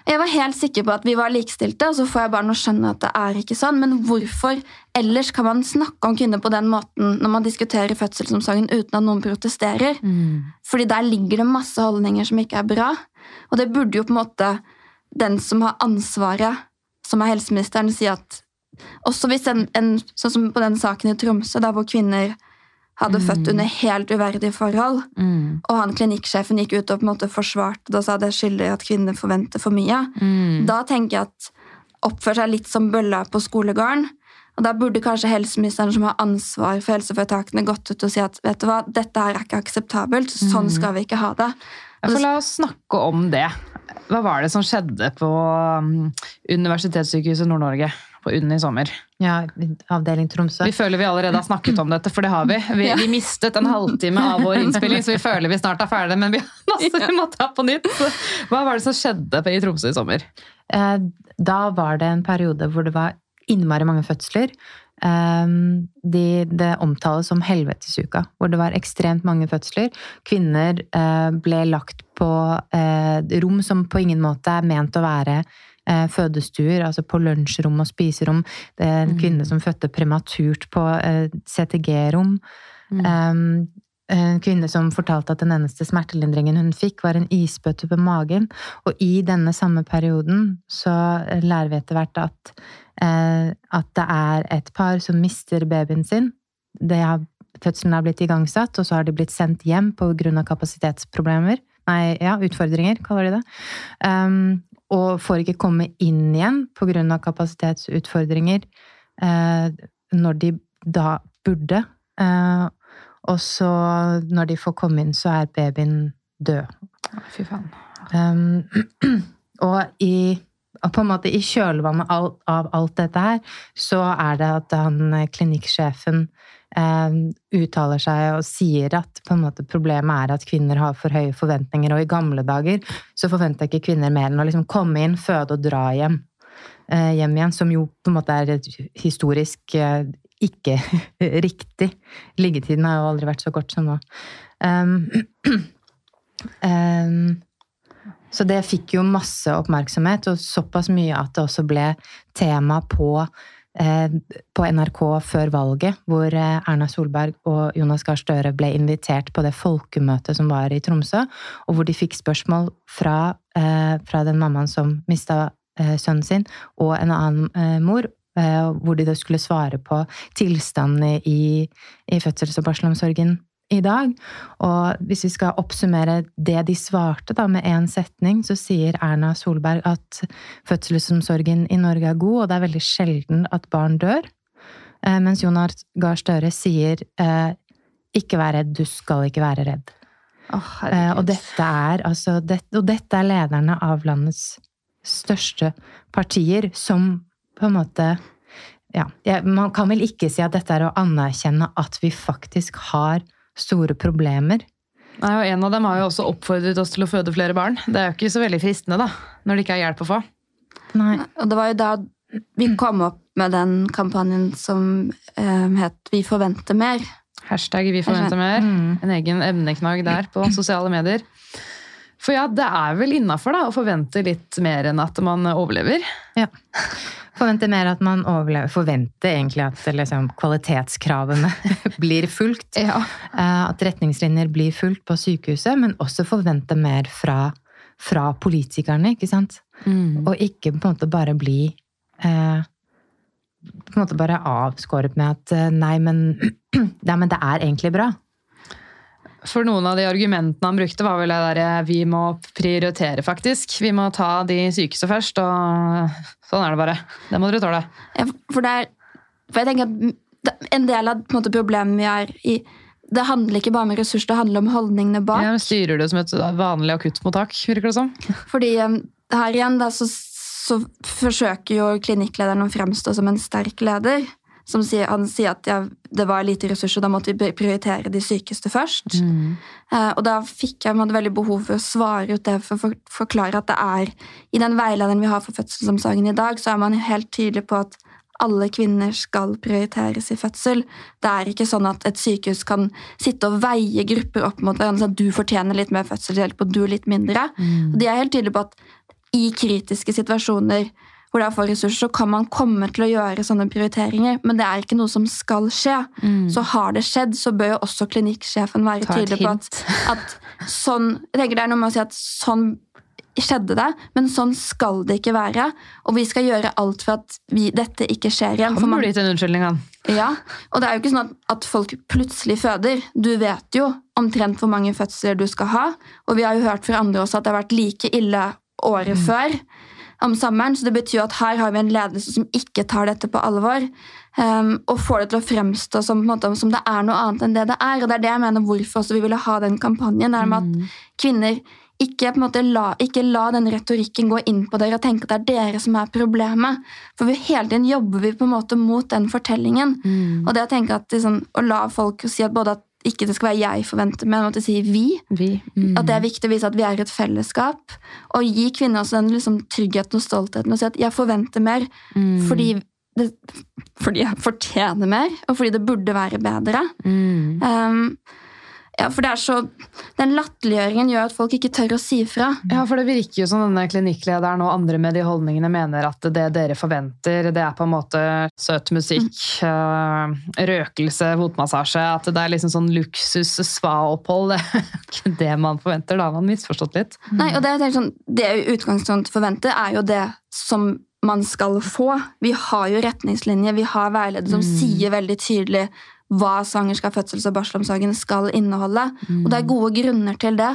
jeg var helt sikker på at vi var likestilte, og så får jeg barn og skjønner at det er ikke sånn. Men hvorfor ellers kan man snakke om kvinner på den måten når man diskuterer fødselsomsorgen uten at noen protesterer? Mm. Fordi der ligger det masse holdninger som ikke er bra. Og det burde jo på en måte den som har ansvaret, som er helseministeren, si at også hvis en, en sånn som på den saken i Tromsø, der hvor kvinner hadde født under helt uverdige forhold, Mm. og han klinikksjefen gikk ut og på en måte forsvarte det og sa det skylder at kvinner forventer for mye, Mm. da tenker jeg at oppfør seg litt som bølla på skolegården. Og da burde kanskje helseministeren som har ansvar for helseforetakene, gått ut og si at vet du hva, dette her er ikke akseptabelt, sånn skal vi ikke ha det. Ja, for la oss snakke om det. Hva var det som skjedde på um, Universitetssykehuset Nord-Norge på UNN i sommer? Ja, avdeling Tromsø. Vi føler vi allerede har snakket om dette, for det har vi. Vi, Ja. vi mistet en halvtime av vår innspilling, så vi føler vi snart er ferdige, men vi har [LAUGHS] masse vi må ta på nytt. Så, hva var det som skjedde i Tromsø i sommer? Eh, Da var det en periode hvor det var innmari mange fødsler. Eh, De, det omtales som helvetesuka, hvor det var ekstremt mange fødsler. Kvinner eh, ble lagt på eh, rom som på ingen måte er ment å være eh, fødestuer, altså på lunsjrom og spiserom. Det er en Mm. kvinne som fødte prematurt på eh, CTG-rom. Mm. Um, en kvinne som fortalte at den eneste smertelindringen hun fikk, var en isbøtte på magen. Og i denne samme perioden så lærer vi etter hvert at, eh, at det er et par som mister babyen sin. Det har, fødselen har blitt igangsatt, og så har de blitt sendt hjem av kapasitetsproblemer. Nei, ja, utfordringer, kaller de det. Um, og får ikke komme inn igjen av kapasitetsutfordringer eh, når de da burde. Eh, og så, når de får komme inn, så er babyen død. fy faen. Um, [CLEARS THROAT] og i, og på en måte i kjølvannet av, alt dette her, så er det at han eh, klinikksjefen uttaler seg og sier at måte problemet er at kvinner har for høye forventninger, og i gamle dager så forventa ikke kvinner mer enn å liksom komme inn, føde og dra hjem. Eh, hjem igjen, som jo på en måte er historisk eh, ikke [LAUGHS] riktig. Liggetiden har jo aldri vært så kort som nå. Um, um, [CLEARS THROAT] så det fikk jo masse oppmerksomhet, og såpass mye at det også ble tema på, på NRK før valget, hvor eh, Erna Solberg og Jonas Gahr Støre ble invitert på det folkemøtet som var i Tromsø, og hvor de fikk spørsmål fra, eh, fra den mammaen som mista eh, sønnen sin, og en annen eh, mor, eh, hvor de da skulle svare på tilstanden i, i fødsels- og barselomsorgen i dag. Og hvis vi skal oppsummere det de svarte da med én setning, så sier Erna Solberg at fødselsomsorgen i Norge er god, og det er veldig sjelden at barn dør. Eh, mens Jonas Gahr Støre sier eh, ikke vær redd, du skal ikke være redd. Oh, Eh, og dette er altså det, Og dette er lederne av landets største partier som på en måte ja, ja, Man kan vel ikke si at dette er å anerkjenne at vi faktisk har store problemer. Nei, og En av dem har jo også oppfordret oss til å føde flere barn. Det er jo ikke så veldig fristende, da, når det ikke er hjelp å få. Nei. Og det var jo da vi kom opp med den kampanjen som eh, het Vi forventer mer. Hashtag vi forventer mer. Mm. En egen emneknagg der på sosiale medier. For ja, det er vel innafor å forvente litt mer enn at man overlever. Ja. Forvente mer at man overlever. Forvente egentlig at liksom, kvalitetskravene [LAUGHS] blir fulgt. Ja. Eh, At retningslinjer blir fulgt på sykehuset, men også forvente mer fra, fra politikerne, ikke sant? Mm. Og ikke på en måte bare bli eh, På en måte bare avskåret med at eh, nei, men, [CLEARS THROAT] ja, men det er egentlig bra. For noen av de argumentene han brukte, var vel det derre vi må prioritere, faktisk. Vi må ta de sykeste først, og sånn er det bare. Det må dere tåle. Ja, For, det er, for jeg tenker at en del av en måte, problemet vi er i Det handler ikke bare om ressurser, det handler om holdningene bak. Ja, styrer det som et vanlig akuttmottak, virker det som. [LAUGHS] Fordi um, her igjen da, så, så forsøker jo klinikklederen å fremstå som en sterk leder. Som sier, han sier at ja, det var lite ressurser, da måtte vi prioritere de sykeste først. Eh, og da fikk jeg måtte, veldig behov for å svare ut det for å for, forklare at det er I den veilederen vi har for fødselsomsorgen i dag, så er man helt tydelig på at alle kvinner skal prioriteres i fødsel. Det er ikke sånn at et sykehus kan sitte og veie grupper opp mot hverandre. sånn at Du fortjener litt mer fødselshjelp, og du litt mindre. Og de er helt tydelige på at i kritiske situasjoner hvor det er for ressurser, så kan man komme til å gjøre sånne prioriteringer, men det er ikke noe som skal skje. Så har det skjedd, så bør jo også klinikksjefen være tydelig på at, at sånn Jeg tenker det er noe med å si at sånn skjedde det, men sånn skal det ikke være. Og vi skal gjøre alt for at vi, dette ikke skjer igjen. man- burde gitt en unnskyldning, han. ja, og det er jo ikke sånn at, at folk plutselig føder. Du vet jo omtrent hvor mange fødsler du skal ha, og vi har jo hørt fra andre også at det har vært like ille året før om sommeren, så det betyr at her har vi en ledelse som ikke tar dette på alvor, um, og får det til å fremstå som, måte, som det er noe annet enn det det er. Og det er det jeg mener hvorfor vi ville ha den kampanjen, er med at kvinner ikke, måte la, ikke la den retorikken gå inn på dere og tenke at det er dere som er problemet. For vi, hele tiden jobber vi på en måte mot den fortellingen. Og det å tenke at liksom, Å la folk si at både at ikke det skal være jeg forventer, men at det sier vi. Vi. At det er viktig å vise at vi er et fellesskap. Og gi kvinner også den liksom, tryggheten og stoltheten og si at jeg forventer mer fordi, det, fordi jeg fortjener mer, og fordi det burde være bedre. Mm. Um, ja, for det er så, Den latterliggjøringen gjør at folk ikke tør å si fra. Ja, for det virker jo som denne klinikklederen og andre med de holdningene mener at det dere forventer, det er på en måte søt musikk, mm. røkelse, fotmassasje, at det er liksom sånn luksus spa-opphold. [LAUGHS] Det er ikke det man forventer, da har man misforstått litt. Nei, og Det jeg tenker sånn, det utgangspunktet forventer, er jo det som man skal få. Vi har jo retningslinjer, vi har veiledere som sier veldig tydelig hva svangerskap, fødsels- og barselomsorgen skal inneholde. Og det er gode grunner til det.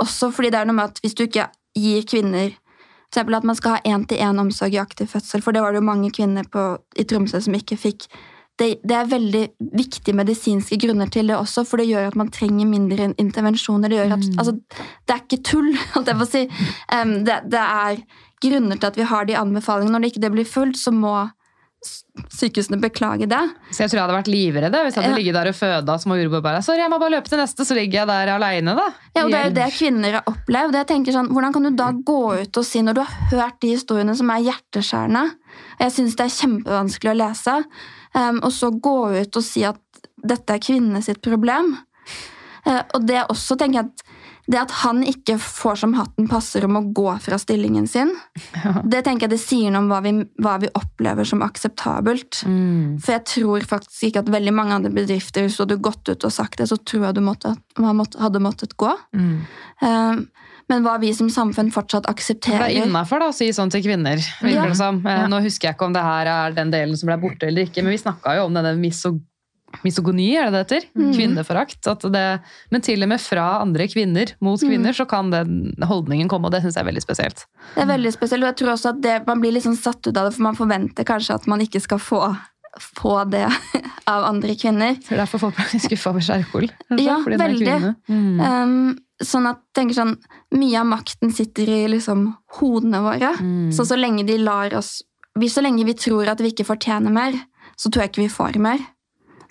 Også fordi det er noe med at hvis du ikke gir kvinner eksempel at man skal ha én-til-én omsorg i aktiv fødsel, for det var det jo mange kvinner på, i Tromsø som ikke fikk det, det er veldig viktige medisinske grunner til det også, for det gjør at man trenger mindre intervensjoner. Det gjør at, Mm. altså, det er ikke tull, [LAUGHS] holdt jeg på å si. Um, det, det er grunner til at vi har de anbefalingene. Når det ikke det blir fulgt, så må sykehusene beklage det. Så jeg tror jeg hadde vært livredd hvis jeg hadde Ja. ligget der og føda som jordmor bare Sorry, jeg må bare løpe til neste, så ligger jeg der aleine, da. Ja, og Det er jo det kvinner har opplevd. Jeg tenker sånn, Hvordan kan du da gå ut og si, når du har hørt de historiene som er hjerteskjærende Jeg syns det er kjempevanskelig å lese. Um, og så gå ut og si at dette er kvinnenes problem. Uh, og det også tenker jeg at det at han ikke får som hatten passer om å gå fra stillingen sin, [LAUGHS] det tenker jeg det sier noe om hva vi, hva vi opplever som akseptabelt. Mm. For jeg tror faktisk ikke at veldig mange andre bedrifter, hvis du hadde gått ut og sagt det, så tror jeg du måtte, hadde måttet gå. Mm. Eh, Men hva vi som samfunn fortsatt aksepterer. Det er innafor å si sånn til kvinner. Ja. Eh, Ja. Nå husker jeg ikke om det her er den delen som ble borte eller ikke, men vi snakka jo om denne miso misogoni, er det det heter? Mm. Kvinneforakt. At det, men til og med fra andre kvinner mot kvinner så kan den holdningen komme, og det syns jeg er veldig spesielt. Det er veldig spesielt, og jeg tror også at det, man blir litt sånn satt ut av det, for man forventer kanskje at man ikke skal få, få det [LAUGHS] av andre kvinner. Så Derfor folk blir skuffa over Kjerkol. Ja, er veldig. Mm. Um, sånn at tenker sånn, Mye av makten sitter i liksom, hodene våre. Mm. Så så lenge de lar oss vi, Så lenge vi tror at vi ikke fortjener mer, så tror jeg ikke vi får mer.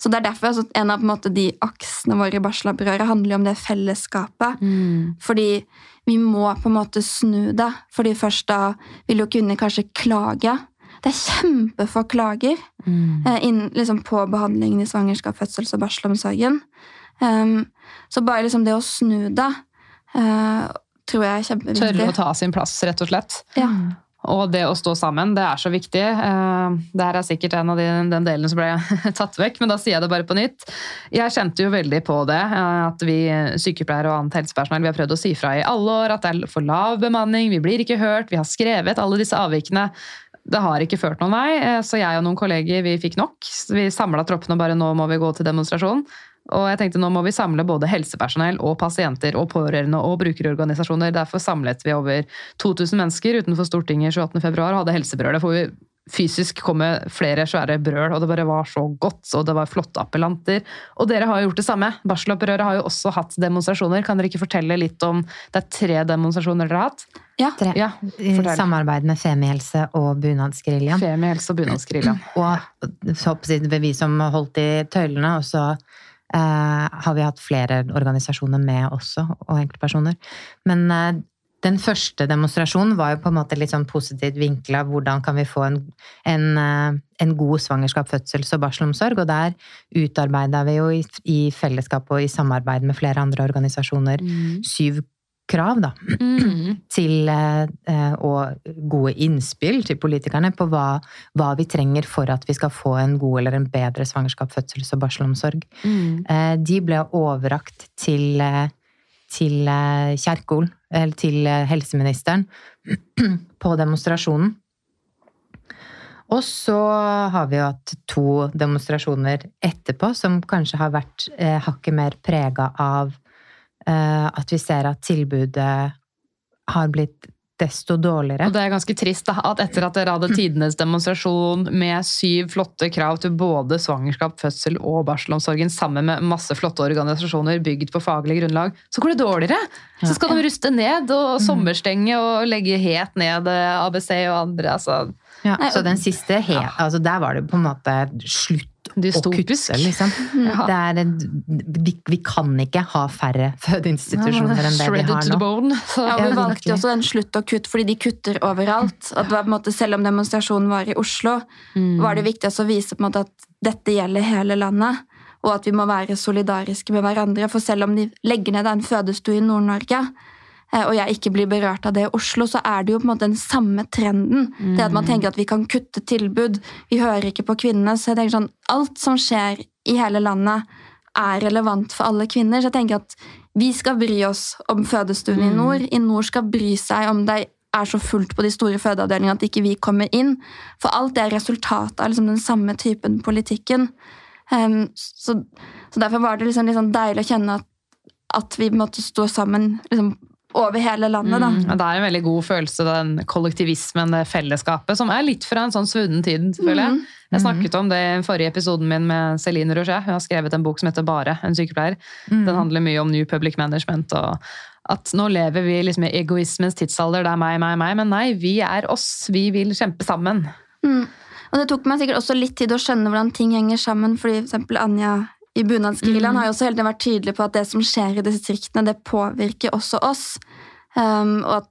Så det er derfor altså, En av på en måte, de aksene våre i barselopprøret handler om det fellesskapet. Mm. Fordi vi må på en måte snu det. Fordi først da vil jo kvinner kanskje klage. Det er kjempefå klager Mm. eh, inn, liksom på behandlingen i svangerskap, fødsels- og barselomsorgen. Um, så bare liksom det å snu det eh, tror jeg er kjempeviktig. Tørre å ta sin plass, rett og slett. Ja. Og det å stå sammen, det er så viktig. Eh, Det her er sikkert en av de den delene som ble [LAUGHS] tatt vekk, men da sier jeg det bare på nytt. Jeg kjente jo veldig på det, eh, at vi sykepleiere og annet helsepersonell vi har prøvd å si fra i alle år at det er for lav bemanning, vi blir ikke hørt, vi har skrevet alle disse avvikene. Det har ikke ført noen vei, eh, så jeg og noen kolleger vi fikk nok. Vi samla troppene og bare nå må vi gå til demonstrasjon. Og jeg tenkte nå må vi samle både helsepersonell og pasienter og pårørende og brukerorganisasjoner. Derfor samlet vi over 2000 mennesker utenfor Stortinget 28. februar og hadde helsebrølet. For vi fysisk kom med flere svære brøl, og det bare var så godt. Og det var flotte appellanter. Og dere har jo gjort det samme. Barselopprøret har jo også hatt demonstrasjoner. Kan dere ikke fortelle litt om Det er tre demonstrasjoner dere har hatt? Ja. Tre. Ja, I samarbeid med Femihelse og Bunadsgeriljaen. Femihelse og bunadsgeriljaen. Og så håper vi som holdt i tøylene, og så har vi hatt flere organisasjoner med også, og enkeltpersoner. Men eh, den første demonstrasjonen var jo på en måte litt sånn positivt vinkla. Hvordan kan vi få en, en, eh, en god svangerskap, fødsels- og barselomsorg? Og der utarbeida vi jo i, i fellesskap og i samarbeid med flere andre organisasjoner syv krav, da Mm. til, eh, eh, og gode innspill til politikerne på hva, hva vi trenger for at vi skal få en god eller en bedre svangerskap, fødsels- og barselomsorg. Mm. Eh, De ble overrakt til, eh, til eh, Kjerkol, eller til eh, helseministeren, [CLEARS THROAT] på demonstrasjonen. Og så har vi jo hatt to demonstrasjoner etterpå som kanskje har vært eh, hakket mer prega av eh, at vi ser at tilbudet har blitt desto dårligere. Og det er ganske trist da, at etter at dere hadde tidenes demonstrasjon med syv flotte krav til både svangerskap, fødsel og barselomsorgen sammen med masse flotte organisasjoner bygd på faglig grunnlag, så går det dårligere! Så skal de ruste ned og sommerstenge og legge helt ned eh, ABC og andre. altså... Ja, så den siste, he, altså der var det på en måte slutt Dystopisk. kutte, liksom. [LAUGHS] Ja. Det er, vi, vi kan ikke ha færre fødeinstitusjoner enn det vi har to the nå. bone. [LAUGHS] Så. Ja, Vi valgte også en slutt å kutte, fordi de kutter overalt. At det var på en måte, selv om demonstrasjonen var i Oslo, var det viktig å vise på en måte at dette gjelder hele landet. Og at vi må være solidariske med hverandre. For selv om de legger ned en fødestue i Nord-Norge, og jeg ikke blir berørt av det i Oslo, så er det jo på en måte den samme trenden. Det at man tenker at vi kan kutte tilbud. Vi hører ikke på kvinnene. Så jeg tenker sånn, alt som skjer i hele landet, er relevant for alle kvinner. Så jeg tenker at vi skal bry oss om fødestuene i nord. I nord skal bry seg om det er så fullt på de store fødeavdelingene at ikke vi kommer inn. For alt det er resultatet av liksom den samme typen politikken. Um, så, så derfor var det liksom sånn deilig å kjenne at, at vi måtte stå sammen liksom, over hele landet, da. Mm, det er en veldig god følelse, den kollektivismen, det fellesskapet, som er litt fra en sånn svunnen tid, føler jeg. Mm. Jeg snakket om det i forrige episoden min med Celine Roger. Hun har skrevet en bok som heter Bare, en sykepleier. Mm. Den handler mye om New Public Management og at nå lever vi liksom i egoismens tidsalder. Det er meg, meg, meg. Men nei, vi er oss. Vi vil kjempe sammen. Mm. Og det tok meg sikkert også litt tid å skjønne hvordan ting henger sammen, fordi for eksempel Anja i Bunadsgeriljaen Mm. har jo også hele tiden vært tydelig på at det som skjer i distriktene, det påvirker også oss. Um, og at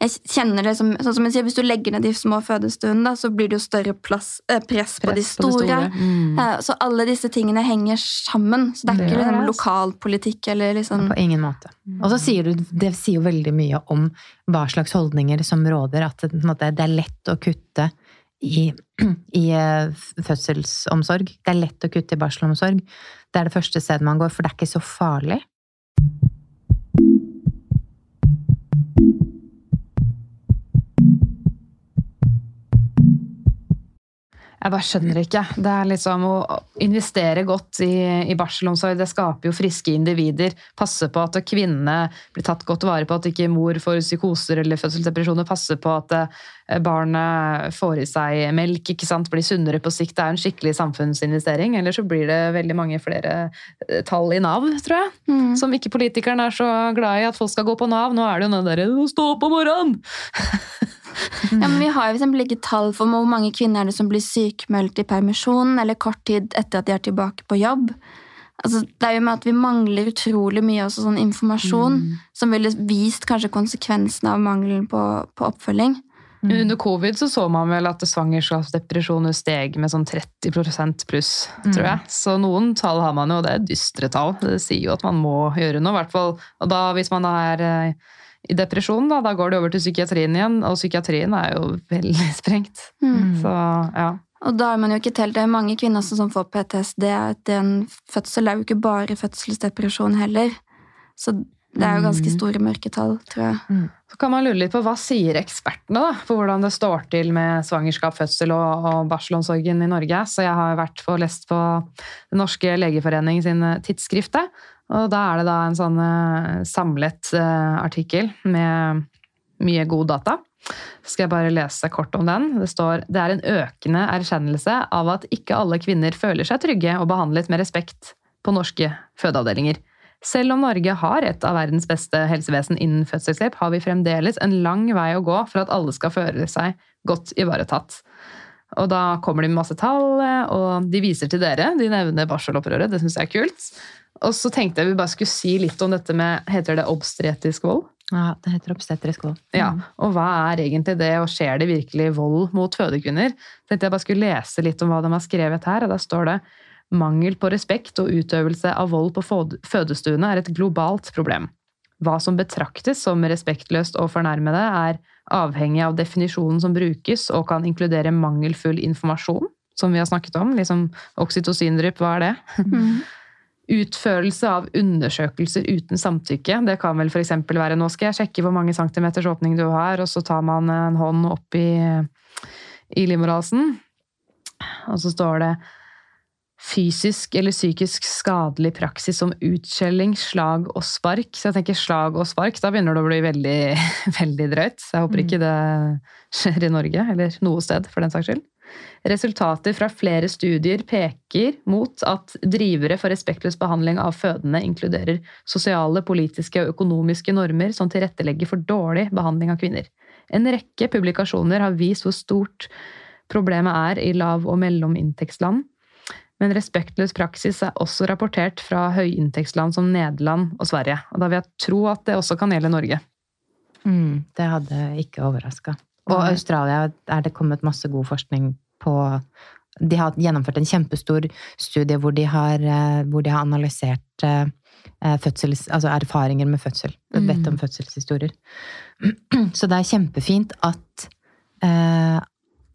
jeg kjenner det som, sånn som jeg sier, Hvis du legger ned de små fødestuene, så blir det jo større plass, eh, press, på de store. på de store. Mm. Eh, så alle disse tingene henger sammen. Så det er Det ikke liksom, altså. lokalpolitikk eller liksom På ingen måte. Og så sier du, det sier jo veldig mye om hva slags holdninger som råder. At det, måte, det er lett å kutte i, [CLEARS THROAT] i eh, fødselsomsorg. Det er lett å kutte i barselomsorg. Det er det første stedet man går, for det er ikke så farlig. Jeg bare skjønner ikke. Det er liksom å investere godt i, i barselomsorg. Det skaper jo friske individer. Passe på at kvinnene blir tatt godt vare på, at ikke mor får psykoser eller fødselsdepresjoner. Passe på at eh, barnet får i seg melk, ikke sant? blir sunnere på sikt. Det er en skikkelig samfunnsinvestering. Eller så blir det veldig mange flere eh, tall i Nav, tror jeg. Mm. Som ikke politikerne er så glad i at folk skal gå på Nav. Nå er det jo den derre 'stå opp om morgenen'! [LAUGHS] Ja, men Vi har jo for eksempel ikke tall for hvor mange kvinner er det som blir sykmeldt i permisjon eller kort tid etter at de er tilbake på jobb. Altså, det er jo med at Vi mangler utrolig mye også sånn informasjon som ville vist kanskje konsekvensene av mangelen på, på oppfølging. Under covid så, så man vel at svangerskapsdepresjoner steg med sånn 30% pluss, tror jeg. Så noen tall har man jo, og det er dystre tall. Det sier jo at man må gjøre noe, i hvert fall. Og da, hvis man er eh, i depresjon, da, da går det over til psykiatrien igjen, og psykiatrien er jo [LAUGHS] veldig sprengt. Mm. Så ja. Og da er man jo ikke telt. Det er mange kvinner som får PTSD. at En fødsel er jo ikke bare fødselsdepresjon heller. Så det er jo ganske store mørketall, tror jeg. Så kan man lure litt på hva sier ekspertene da, for hvordan det står til med svangerskap, fødsel og, og barselomsorgen i Norge. Så jeg har vært på lest på Den norske legeforening sin eh, tidsskrifte. Og da er det da en sånn eh, samlet eh, artikkel med mye god data. Så Skal jeg bare lese kort om den. Det står det er en økende erkjennelse av at ikke alle kvinner føler seg trygge og behandlet med respekt på norske fødeavdelinger. Selv om Norge har et av verdens beste helsevesen innen fødselshjelp, har vi fremdeles en lang vei å gå for at alle skal føle seg godt ivaretatt. Og da kommer de med masse tall, og de viser til dere. De nevner barselopprøret, det syns jeg er kult. Og så tenkte jeg vi bare skulle si litt om dette med Heter det obstetrisk vold? Ja, det heter obstetrisk vold. Ja, Og hva er egentlig det, og skjer det virkelig vold mot fødekvinner? Tenkte jeg bare skulle lese litt om hva de har skrevet her, og da står det Mangel på respekt og utøvelse av vold på fødestuene er et globalt problem. Hva som betraktes som respektløst og fornærmede, er avhengig av definisjonen som brukes, og kan inkludere mangelfull informasjon, som vi har snakket om. Liksom oksytocindrypp, hva er det? [LAUGHS] Utførelse av undersøkelser uten samtykke. Det kan vel f.eks. være nå skal jeg sjekke hvor mange centimeters åpning du har, og så tar man en hånd opp i, i livmorhalsen. Og så står det fysisk eller psykisk skadelig praksis som utskjelling, slag og spark. Så jeg tenker slag og spark, da begynner det å bli veldig, [LAUGHS] veldig drøyt. Så jeg håper ikke det skjer i Norge, eller noe sted for den saks skyld. Resultater fra flere studier peker mot at drivere for respektløs behandling av fødende inkluderer sosiale, politiske og økonomiske normer som tilrettelegger for dårlig behandling av kvinner. En rekke publikasjoner har vist hvor stort problemet er i lav- og mellominntektsland. Men respektløs praksis er også rapportert fra høyinntektsland som Nederland og Sverige. Og da vil jeg tro at det også kan gjelde Norge. Mm, det hadde ikke overraska. Og Nei. Australia er det kommet masse god forskning på De har gjennomført en kjempestor studie hvor de har, eh, hvor de har analysert eh, fødsels, altså erfaringer med fødsel. Mm. Bedt om fødselshistorier. [CLEARS THROAT] Så det er kjempefint at eh,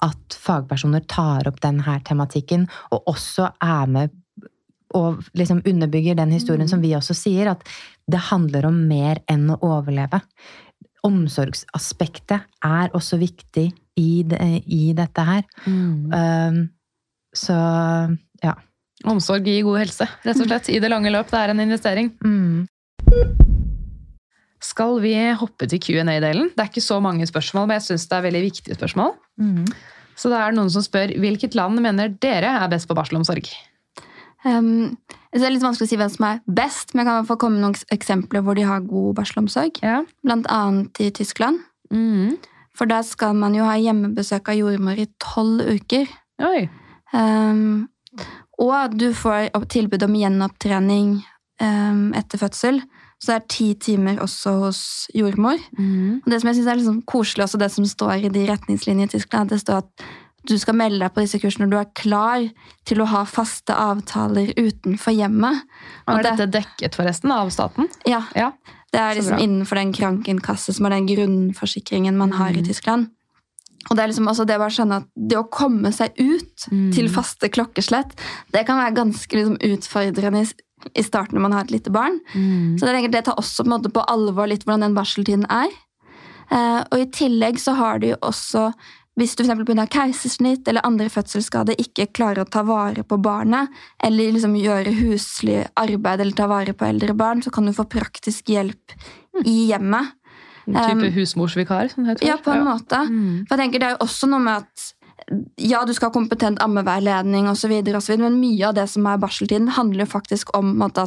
at fagpersoner tar opp denne tematikken, og også er med og liksom underbygger den historien som vi også sier, at det handler om mer enn å overleve. Omsorgsaspektet er også viktig i, det, i dette her. Um, så ja. Omsorg gir god helse, rett og slett. I det lange løp. Det er en investering. Mm. skal vi hoppe til Q&A-delen. Det er ikke så mange spørsmål, men jeg syns det er veldig viktige spørsmål. Mm. Så det er noen som spør hvilket land mener dere er best på barselomsorg? Um, det er litt vanskelig å si hvem som er best, men jeg kan i hvert fall komme med noen eksempler hvor de har god barselomsorg. Ja. Blant annet i Tyskland. Mm. For der skal man jo ha hjemmebesøk av jordmor i tolv uker. Um, og du får tilbud om gjenopptrening um, etter fødsel. Så det er ti timer også hos jordmor. Mm. Og det som jeg synes er liksom koselig, også det som står i de retningslinjene i Tyskland, det står at du skal melde deg på disse kursene når du er klar til å ha faste avtaler utenfor hjemmet. Og er det- dette dekket forresten av staten? Ja, Ja. det er liksom innenfor den krankenkasse som er den grunnforsikringen man har i Mm. Tyskland. Og det er liksom også det å bare skjønne at det å komme seg ut Mm. til faste klokkeslett, det kan være ganske liksom utfordrende i, i starten når man har et lite barn. Mm. Så det, det tar også på, på alvor litt hvordan den barseltiden er. Eh, og i tillegg så har du jo også hvis du eksempel pga. keisersnitt eller andre fødselsskader ikke klarer å ta vare på barnet, eller liksom gjøre huslig arbeid eller ta vare på eldre barn, så kan du få praktisk hjelp i hjemmet. En Type Um, husmorsvikar, det heter. Ja, på en Ja. måte. Mhm. For jeg tenker Det er jo også noe med at ja, du skal ha kompetent ammeveiledning osv., men mye av det som er barseltiden, handler faktisk om at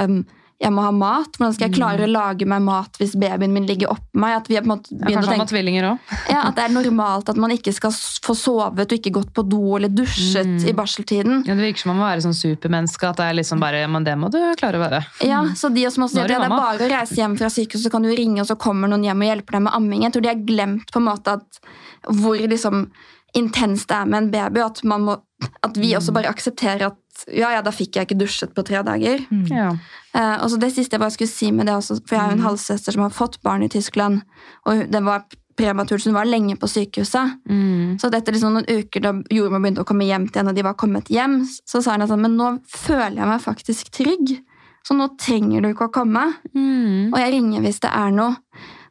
um, jeg må ha mat. Hvordan skal jeg klare å lage meg mat hvis babyen min ligger oppå meg? At vi har på en måte Ja, begynt å tenke tvillinger også. [LAUGHS] ja, At det er normalt at man ikke skal få sovet og ikke gått på do eller dusjet Mm. i barseltiden. Ja, det virker som man må være sånn supermenneske. At det er liksom bare, men det må du klare å være. Ja, så de som også sier er at det er bare å reise hjem fra sykehuset, så kan du ringe, og så kommer noen hjem og hjelper deg med amming. Jeg tror de har glemt på en måte at hvor liksom intenst det er med en baby, og at, man må, at vi også bare aksepterer at ja, ja, da fikk jeg ikke dusjet på tre dager. Mm. Ja. Eh, og så det siste jeg bare skulle si med det også, for jeg har jo en Mm. halvsøster som har fått barn i Tyskland, og den var prematur, så hun var lenge på sykehuset. Mm. Så etter liksom noen uker da jordmor begynte å komme hjem til henne, og de var kommet hjem, så sa hun at sånn, men nå føler jeg meg faktisk trygg. Så nå trenger du ikke å komme. Mm. Og jeg ringer hvis det er noe.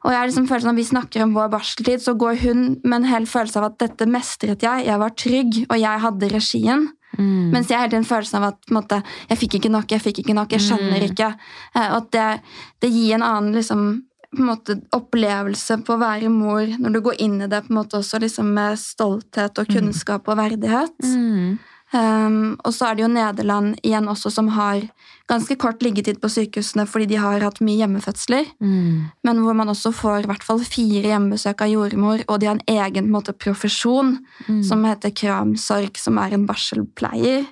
Og jeg liksom føler sånn, Når vi snakker om vår barseltid, så går hun med en hel følelse av at dette mestret jeg. Jeg var trygg, og jeg hadde regien. Mhm. Mens jeg hele tiden følelsen av at måte, jeg fikk ikke nok, jeg fikk ikke nok, jeg skjønner Mm. ikke. Eh, Og at det, det gir en annen liksom, på en måte, opplevelse på å være mor, når du går inn i det på en måte også liksom, med stolthet og Mm. kunnskap og verdighet. Mhm. Um, og så er det jo Nederland igjen også som har ganske kort liggetid på sykehusene fordi de har hatt mye hjemmefødsler. mm. Men hvor man også får i hvert fall fire hjemmebesøk av jordmor, og de har en egen en måte, profesjon mm. som heter Kramsorg, som er en barselpleier,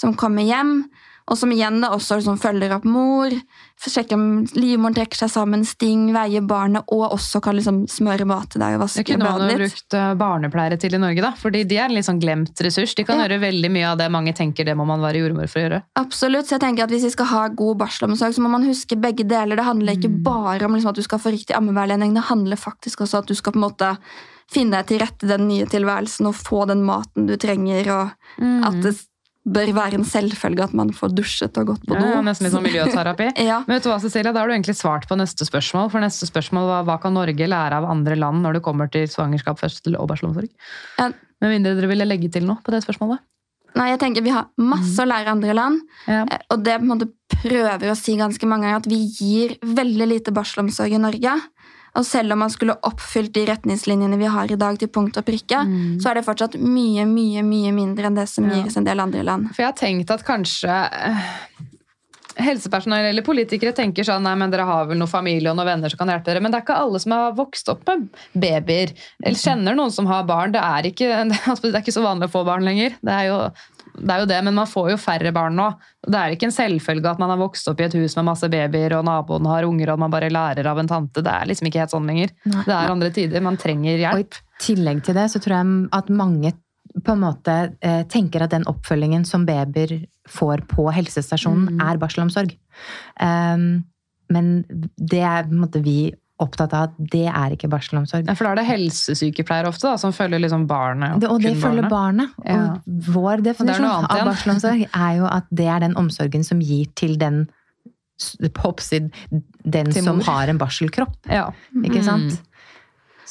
som kommer hjem. Og som igjen da også liksom følger opp mor, sjekker om livmoren trekker seg sammen, sting, veier barnet, og også kan liksom smøre mat til deg og Det vaske kunne man badet jo brukt eh, barnepleiere til i Norge, da. Fordi de er en litt sånn glemt ressurs. De kan Ja. gjøre veldig mye av det mange tenker det må man være jordmor for å gjøre. Absolutt, så jeg tenker at Hvis vi skal ha god barselomsorg, så må man huske begge deler. Det handler ikke Mm. bare om liksom at du skal få riktig ammeveiledning, det handler faktisk også at du skal på en måte finne deg til rette i den nye tilværelsen og få den maten du trenger, og Mm. at det bør være en selvfølge at man får dusjet og gått på do. ja, nesten litt sånn miljøterapi. [LAUGHS] Ja. Men vet du hva, Cecilia, Da har du egentlig svart på neste spørsmål. For neste spørsmål var hva kan Norge lære av andre land når det kommer til svangerskap, fødsel og barselomsorg? Ja. Med mindre dere ville legge til noe på det spørsmålet? Nei, jeg tenker Vi har masse å lære andre land. Ja. eh, Og det på en måte prøver å si ganske mange ganger at vi gir veldig lite barselomsorg i Norge. Og selv om man skulle oppfylt de retningslinjene vi har i dag, til punkt og prikke, Mm. så er det fortsatt mye, mye mye mindre enn det som Ja. gis en del andre land. For jeg har tenkt at kanskje eh, helsepersonell eller politikere tenker sånn nei, men dere har vel noen familie og noen venner som kan hjelpe dere. Men det er ikke alle som har vokst opp med babyer, eller kjenner noen som har barn. Det er ikke, [LAUGHS] det er ikke så vanlig å få barn lenger. Det er jo det, er jo det, men man får jo færre barn nå. Det er ikke en selvfølge at man har vokst opp i et hus med masse babyer, og naboen har unger, og man bare lærer av en tante. Det er liksom ikke helt sånn lenger. Nei. Det er andre tider. Man trenger hjelp. Og i tillegg til det så tror jeg at mange på en måte eh, tenker at den oppfølgingen som babyer får på helsestasjonen, Mm. er barselomsorg. Um, men det er på en måte vi opptatt av at det er ikke barselomsorg. Ja, For da er det helsesykepleiere ofte da, som følger liksom barnet. Det, og det følger barnet. Ja. Og vår det er definisjon annet av barselomsorg er jo at det er den omsorgen som gir til den den som har en barselkropp. Ja. Ikke Mm. sant?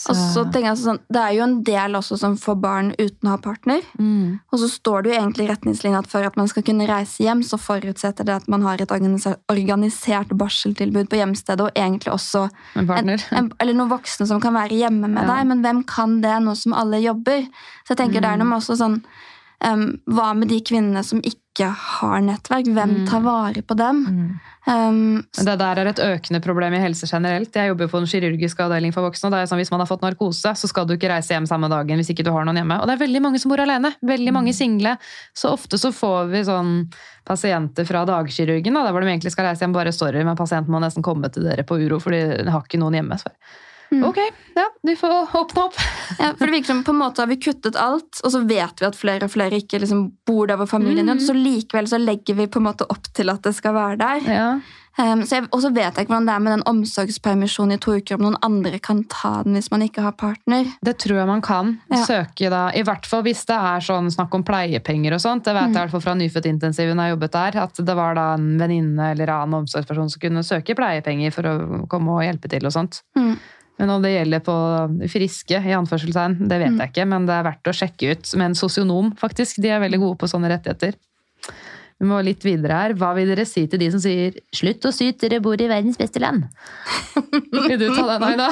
Og så tenker jeg sånn, Det er jo en del også som får barn uten å ha partner. Mm. Og så står det jo egentlig i retningslinja at for at man skal kunne reise hjem, så forutsetter det at man har et organisert barseltilbud på hjemstedet, og egentlig også En en, partner. en, eller noen voksne som kan være hjemme med Ja. deg. Men hvem kan det nå som alle jobber? Så jeg tenker det er noe med også sånn um, Hva med de kvinnene som ikke har nettverk? Hvem tar vare på dem? Mm. Um, Det der er et økende problem i helse generelt. Jeg jobber jo på en kirurgisk avdeling for voksne. og det er sånn, Hvis man har fått narkose, så skal du ikke reise hjem samme dagen hvis ikke du har noen hjemme. Og det er veldig mange som bor alene. Veldig mange single. Så ofte så får vi sånn pasienter fra dagkirurgen, da, der hvor de egentlig skal reise hjem. Bare sorry, men pasienten må nesten komme til dere på uro, for de har ikke noen hjemme. Så. Ok, ja, vi får åpne opp. [LAUGHS] ja, for det virker som på en måte har vi kuttet alt, og så vet vi at flere og flere ikke liksom bor der hvor familien gjør. Så likevel så legger vi på en måte opp til at det skal være der. Ja. Um, så jeg, vet jeg ikke hvordan det er med den omsorgspermisjonen i to uker, om noen andre kan ta den hvis man ikke har partner. Det tror jeg man kan Ja. søke da, i hvert fall hvis det er sånn snakk om pleiepenger og sånt. Det vet jeg i hvert fall fra Nyfødtintensiven jeg jobbet der, at det var da en venninne eller annen omsorgsperson som kunne søke pleiepenger for å komme og hjelpe til og sånt. Mm. Men om det gjelder på friske, i anførselstegn, det vet jeg ikke, men det er verdt å sjekke ut med en sosionom, faktisk. De er veldig gode på sånne rettigheter. Vi må litt videre her. Hva vil dere si til de som sier 'slutt å syte, dere bor i verdens beste land'? [LAUGHS] Vil du ta den, Aida?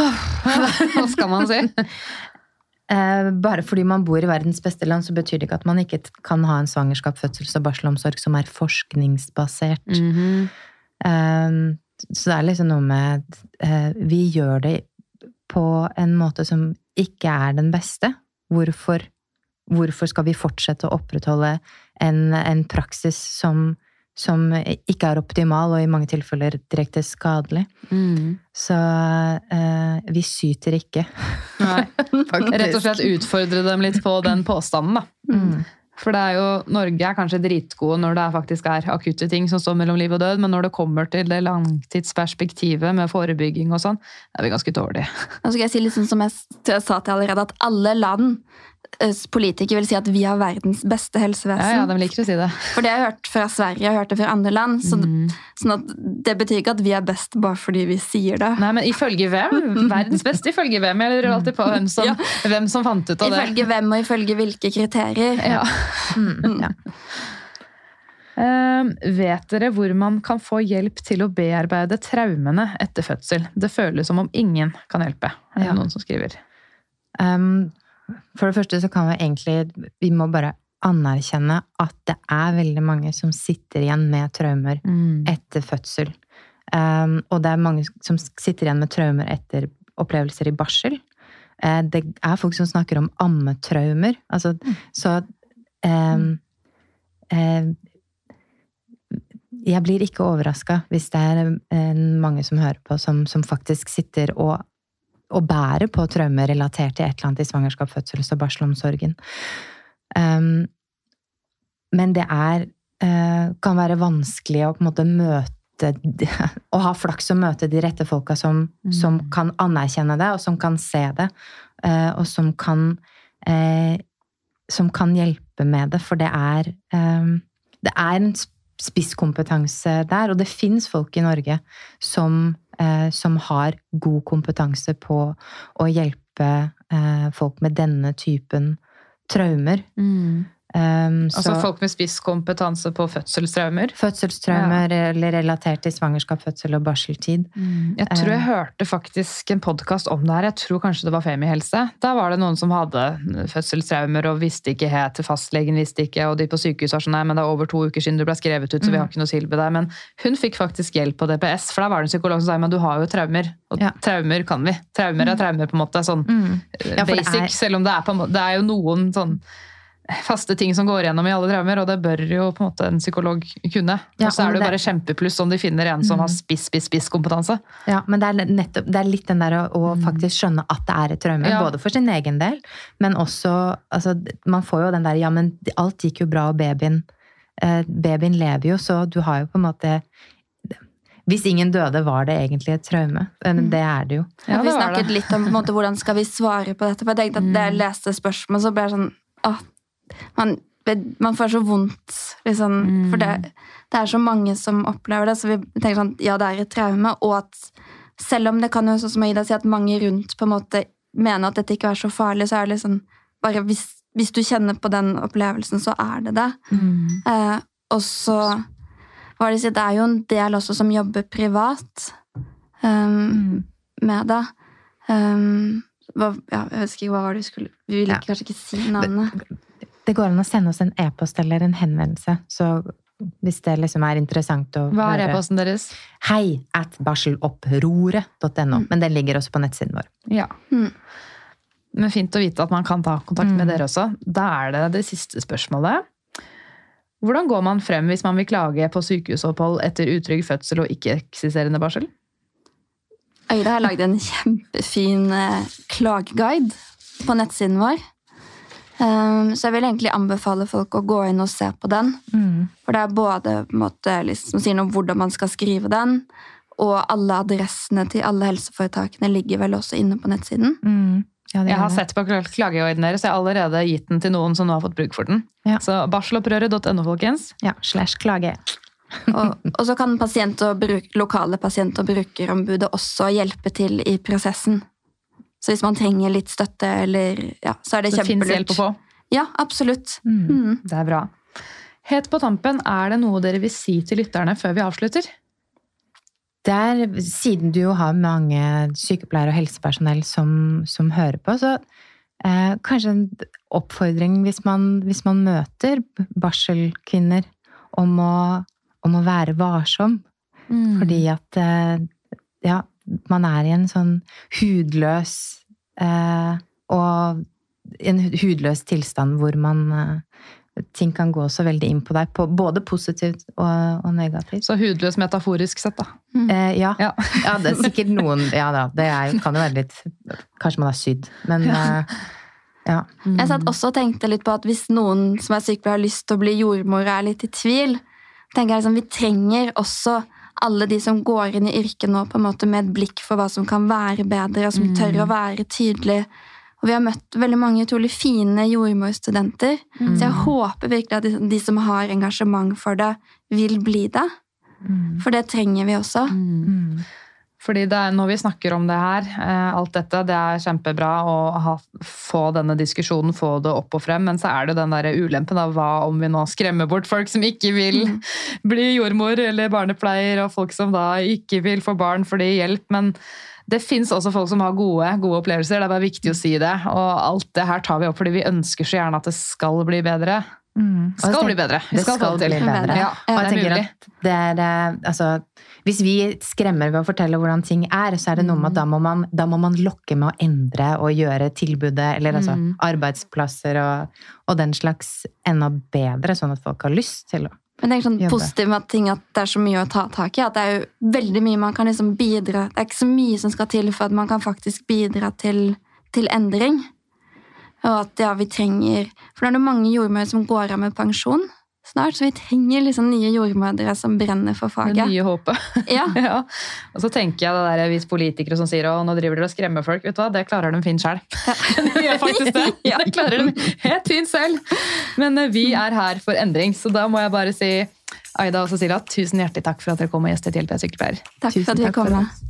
[LAUGHS] Hva skal man si? [LAUGHS] Eh, bare fordi man bor i verdens beste land, så betyr det ikke at man ikke kan ha en svangerskap, fødsels- og barselomsorg som er forskningsbasert. Mm Eh, så det er liksom noe med eh, Vi gjør det på en måte som ikke er den beste. Hvorfor, hvorfor skal vi fortsette å opprettholde en, en praksis som, som ikke er optimal, og i mange tilfeller direkte skadelig? Mm. Så eh, vi syter ikke, Nei. [LAUGHS] faktisk. Rett og slett utfordre dem litt på den påstanden, da. Mm. For det er jo, Norge er kanskje dritgode når det faktisk er akutte ting som står mellom liv og død, men når det kommer til det langtidsperspektivet med forebygging og sånn, er vi ganske dårlige. Nå skal jeg si litt sånn som jeg, jeg sa til allerede, at alle land politikere vil si at vi har verdens beste helsevesen. Ja, ja, de liker å si det. For det har jeg hørt fra Sverige, jeg har hørt det fra andre land. Så, sånn at det betyr ikke at vi er best bare fordi vi sier det. Nei, men ifølge hvem? [LAUGHS] Verdens beste ifølge hvem? Jeg lurer alltid på hvem som, Ja. hvem som fant ut av det. Ifølge hvem og ifølge hvilke kriterier. Ja. Mm, ja. Uh, vet dere hvor man kan få hjelp til å bearbeide traumene etter fødsel? Det føles som om ingen kan hjelpe, er det Ja. noen som skriver. Um, for det første så kan vi egentlig Vi må bare anerkjenne at det er veldig mange som sitter igjen med traumer etter fødsel. Um, og det er mange som sitter igjen med traumer etter opplevelser i barsel. Uh, det er folk som snakker om ammetraumer. Altså, så um, uh, Jeg blir ikke overraska hvis det er eh, mange som hører på, som, som faktisk sitter og og bærer på traumer relatert til et eller annet i svangerskap, fødsels- og barselomsorgen. Um, men det er uh, kan være vanskelig å på en måte møte [LAUGHS] Å ha flaks og møte de rette folka som, som kan anerkjenne det, og som kan se det, uh, og som kan uh, som kan hjelpe med det, for det er um, Det er en spisskompetanse der, og det fins folk i Norge som, som har god kompetanse på å hjelpe eh, folk med denne typen traumer. Um, Altså så folk med spisskompetanse på fødselstraumer. fødselstraumer eller relatert til svangerskap, fødsel og barseltid. Jeg tror Eh. jeg hørte faktisk en podkast om det her. Jeg tror kanskje det var Femihelse. Da var det noen som hadde fødselstraumer og visste ikke helt til fastlegen, visste ikke, og de på sykehuset var sånn nei, men det er over to uker siden du ble skrevet ut, så vi Mm. har ikke noe tilbud der. Men hun fikk faktisk hjelp på DPS, for da var det en psykolog som sa men du har jo traumer. Og Ja. traumer kan vi. Traumer er traumer, på en måte. Sånn Ja, basic. er- Selv om det er, på en måte, det er jo noen sånn faste ting som går igjennom i alle traumer, og det bør jo på en måte en psykolog kunne. Ja, og så er det jo bare kjempepluss om de finner en som har spiss, spiss, spiss kompetanse. Ja, men det er, nettopp, det er litt den der å, å faktisk skjønne at det er et traume, Ja. både for sin egen del, men også altså, Man får jo den der Ja, men alt gikk jo bra, og babyen eh, Babyen lever jo, så du har jo på en måte Hvis ingen døde, var det egentlig et traume. Men det er det jo. Ja, vi det vi snakket det. litt om på en måte, hvordan skal vi svare på dette. For jeg tenkte at Da jeg leste spørsmålet, så ble jeg sånn åh, man, man får så vondt, liksom. For det, det er så mange som opplever det. Så vi tenker sånn ja, det er et traume, og at selv om det kan jo sånn som Aida sier, at mange rundt på en måte mener at dette ikke er så farlig, så er det liksom bare hvis, hvis du kjenner på den opplevelsen, så er det det. Eh, og så var det, det er jo en del også som jobber privat um, med det. Um, hva, ja, jeg husker ikke hva var det du skulle Vi ville Ja. kanskje ikke si navnet. Det går an å sende oss en e-post eller en henvendelse. Så hvis det liksom er interessant å Hva er e-posten deres? Hei at barselopproret.no. Men den ligger også på nettsiden vår. Ja. Mm. Men fint å vite at man kan ta kontakt med Mm. dere også. Da er det det siste spørsmålet. Hvordan går man frem hvis man vil klage på sykehusopphold etter utrygg fødsel og ikke-eksisterende barsel? Øyre har lagd en kjempefin eh, klageguide på nettsiden vår. Um, så jeg vil egentlig anbefale folk å gå inn og se på den. For det er både på en måte, liksom, sier noe om hvordan man skal skrive den, og alle adressene til alle helseforetakene ligger vel også inne på nettsiden. Ja, Jeg har sett på klageordene deres, jeg har allerede gitt den til noen som nå har fått bruk for den. Ja. Så barselopprøret.no, folkens. Ja, slash klage. [LAUGHS] Og, og så kan pasient og bruk, lokale pasient- og brukerombudet også hjelpe til i prosessen. Så hvis man trenger litt støtte, eller, ja, så er det Det fins hjelp å få. Ja, absolutt. Mm. Det er bra. Helt på tampen, er det noe dere vil si til lytterne før vi avslutter? Der, siden du jo har mange sykepleiere og helsepersonell som, som hører på, så eh, kanskje en oppfordring hvis man, hvis man møter barselkvinner om å, om å være varsom. Fordi at eh, ja, man er i en sånn hudløs eh, og en hudløs tilstand hvor man eh, Ting kan gå så veldig inn på deg, på, både positivt og, og negativt. Så hudløs metaforisk sett, da. Eh, ja. Ja. [LAUGHS] Ja. det er sikkert noen Ja da, det er, kan jo være litt Kanskje man er sydd, men eh, ja. Jeg satt også og tenkte litt på at hvis noen som er sykepleier har lyst til å bli jordmor og er litt i tvil, tenker jeg liksom, vi trenger også alle de som går inn i yrket nå på en måte med et blikk for hva som kan være bedre, og som tør å være tydelig. Og vi har møtt veldig mange utrolig fine jordmorstudenter, så jeg håper virkelig at de, de som har engasjement for det, vil bli det. For det trenger vi også. Mm. Fordi det er, når vi snakker om det her, eh, alt dette, det er kjempebra å ha, få denne diskusjonen, få det opp og frem, men så er det den der ulempen av hva om vi nå skremmer bort folk som ikke vil [LAUGHS] bli jordmor eller barnepleier, og folk som da ikke vil få barn fordi hjelp, men det fins også folk som har gode, gode opplevelser, det er bare viktig å si det. Og alt det her tar vi opp fordi vi ønsker så gjerne at det skal bli bedre. Mm. Skal jeg bli bedre. Vi Det skal skal bli bedre. Ja, Og jeg er tenker at det er, eh, altså, hvis vi skremmer ved å fortelle hvordan ting er, så er det noe med at da må man, da må man lokke med å endre og gjøre tilbudet, eller altså Mm. arbeidsplasser og, og den slags enda bedre, sånn at folk har lyst til å Men det er sånn Jobbe. positivt med ting, at det er så mye å ta tak i. At det er jo veldig mye man kan liksom bidra Det er ikke så mye som skal til for at man kan faktisk bidra til, til endring. Og at ja, vi trenger For det er jo mange jordmødre som går av med pensjon snart, så vi trenger liksom nye jordmødre som brenner for Det faget. nye håpet. [LAUGHS] Ja, Ja. Og så tenker jeg det der hvis politikere som sier å, nå driver dere og skremmer folk, vet du hva, det klarer de fint sjøl. [LAUGHS] de gjør faktisk det. [LAUGHS] Ja. Det klarer de helt fint selv. Men eh, vi er her for endring, så da må jeg bare si Aida og Cecilia, tusen hjertelig takk for at dere kom og gjestet Hjelp, jeg er sykepleier. takk Tusen for at vi kom.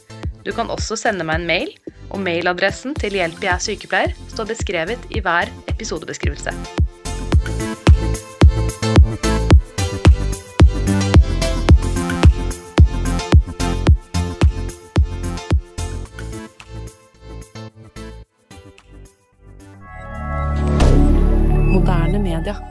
Du kan også sende meg en mail, og mailadressen til Hjelp jeg er sykepleier står beskrevet i hver episodebeskrivelse. Moderne media.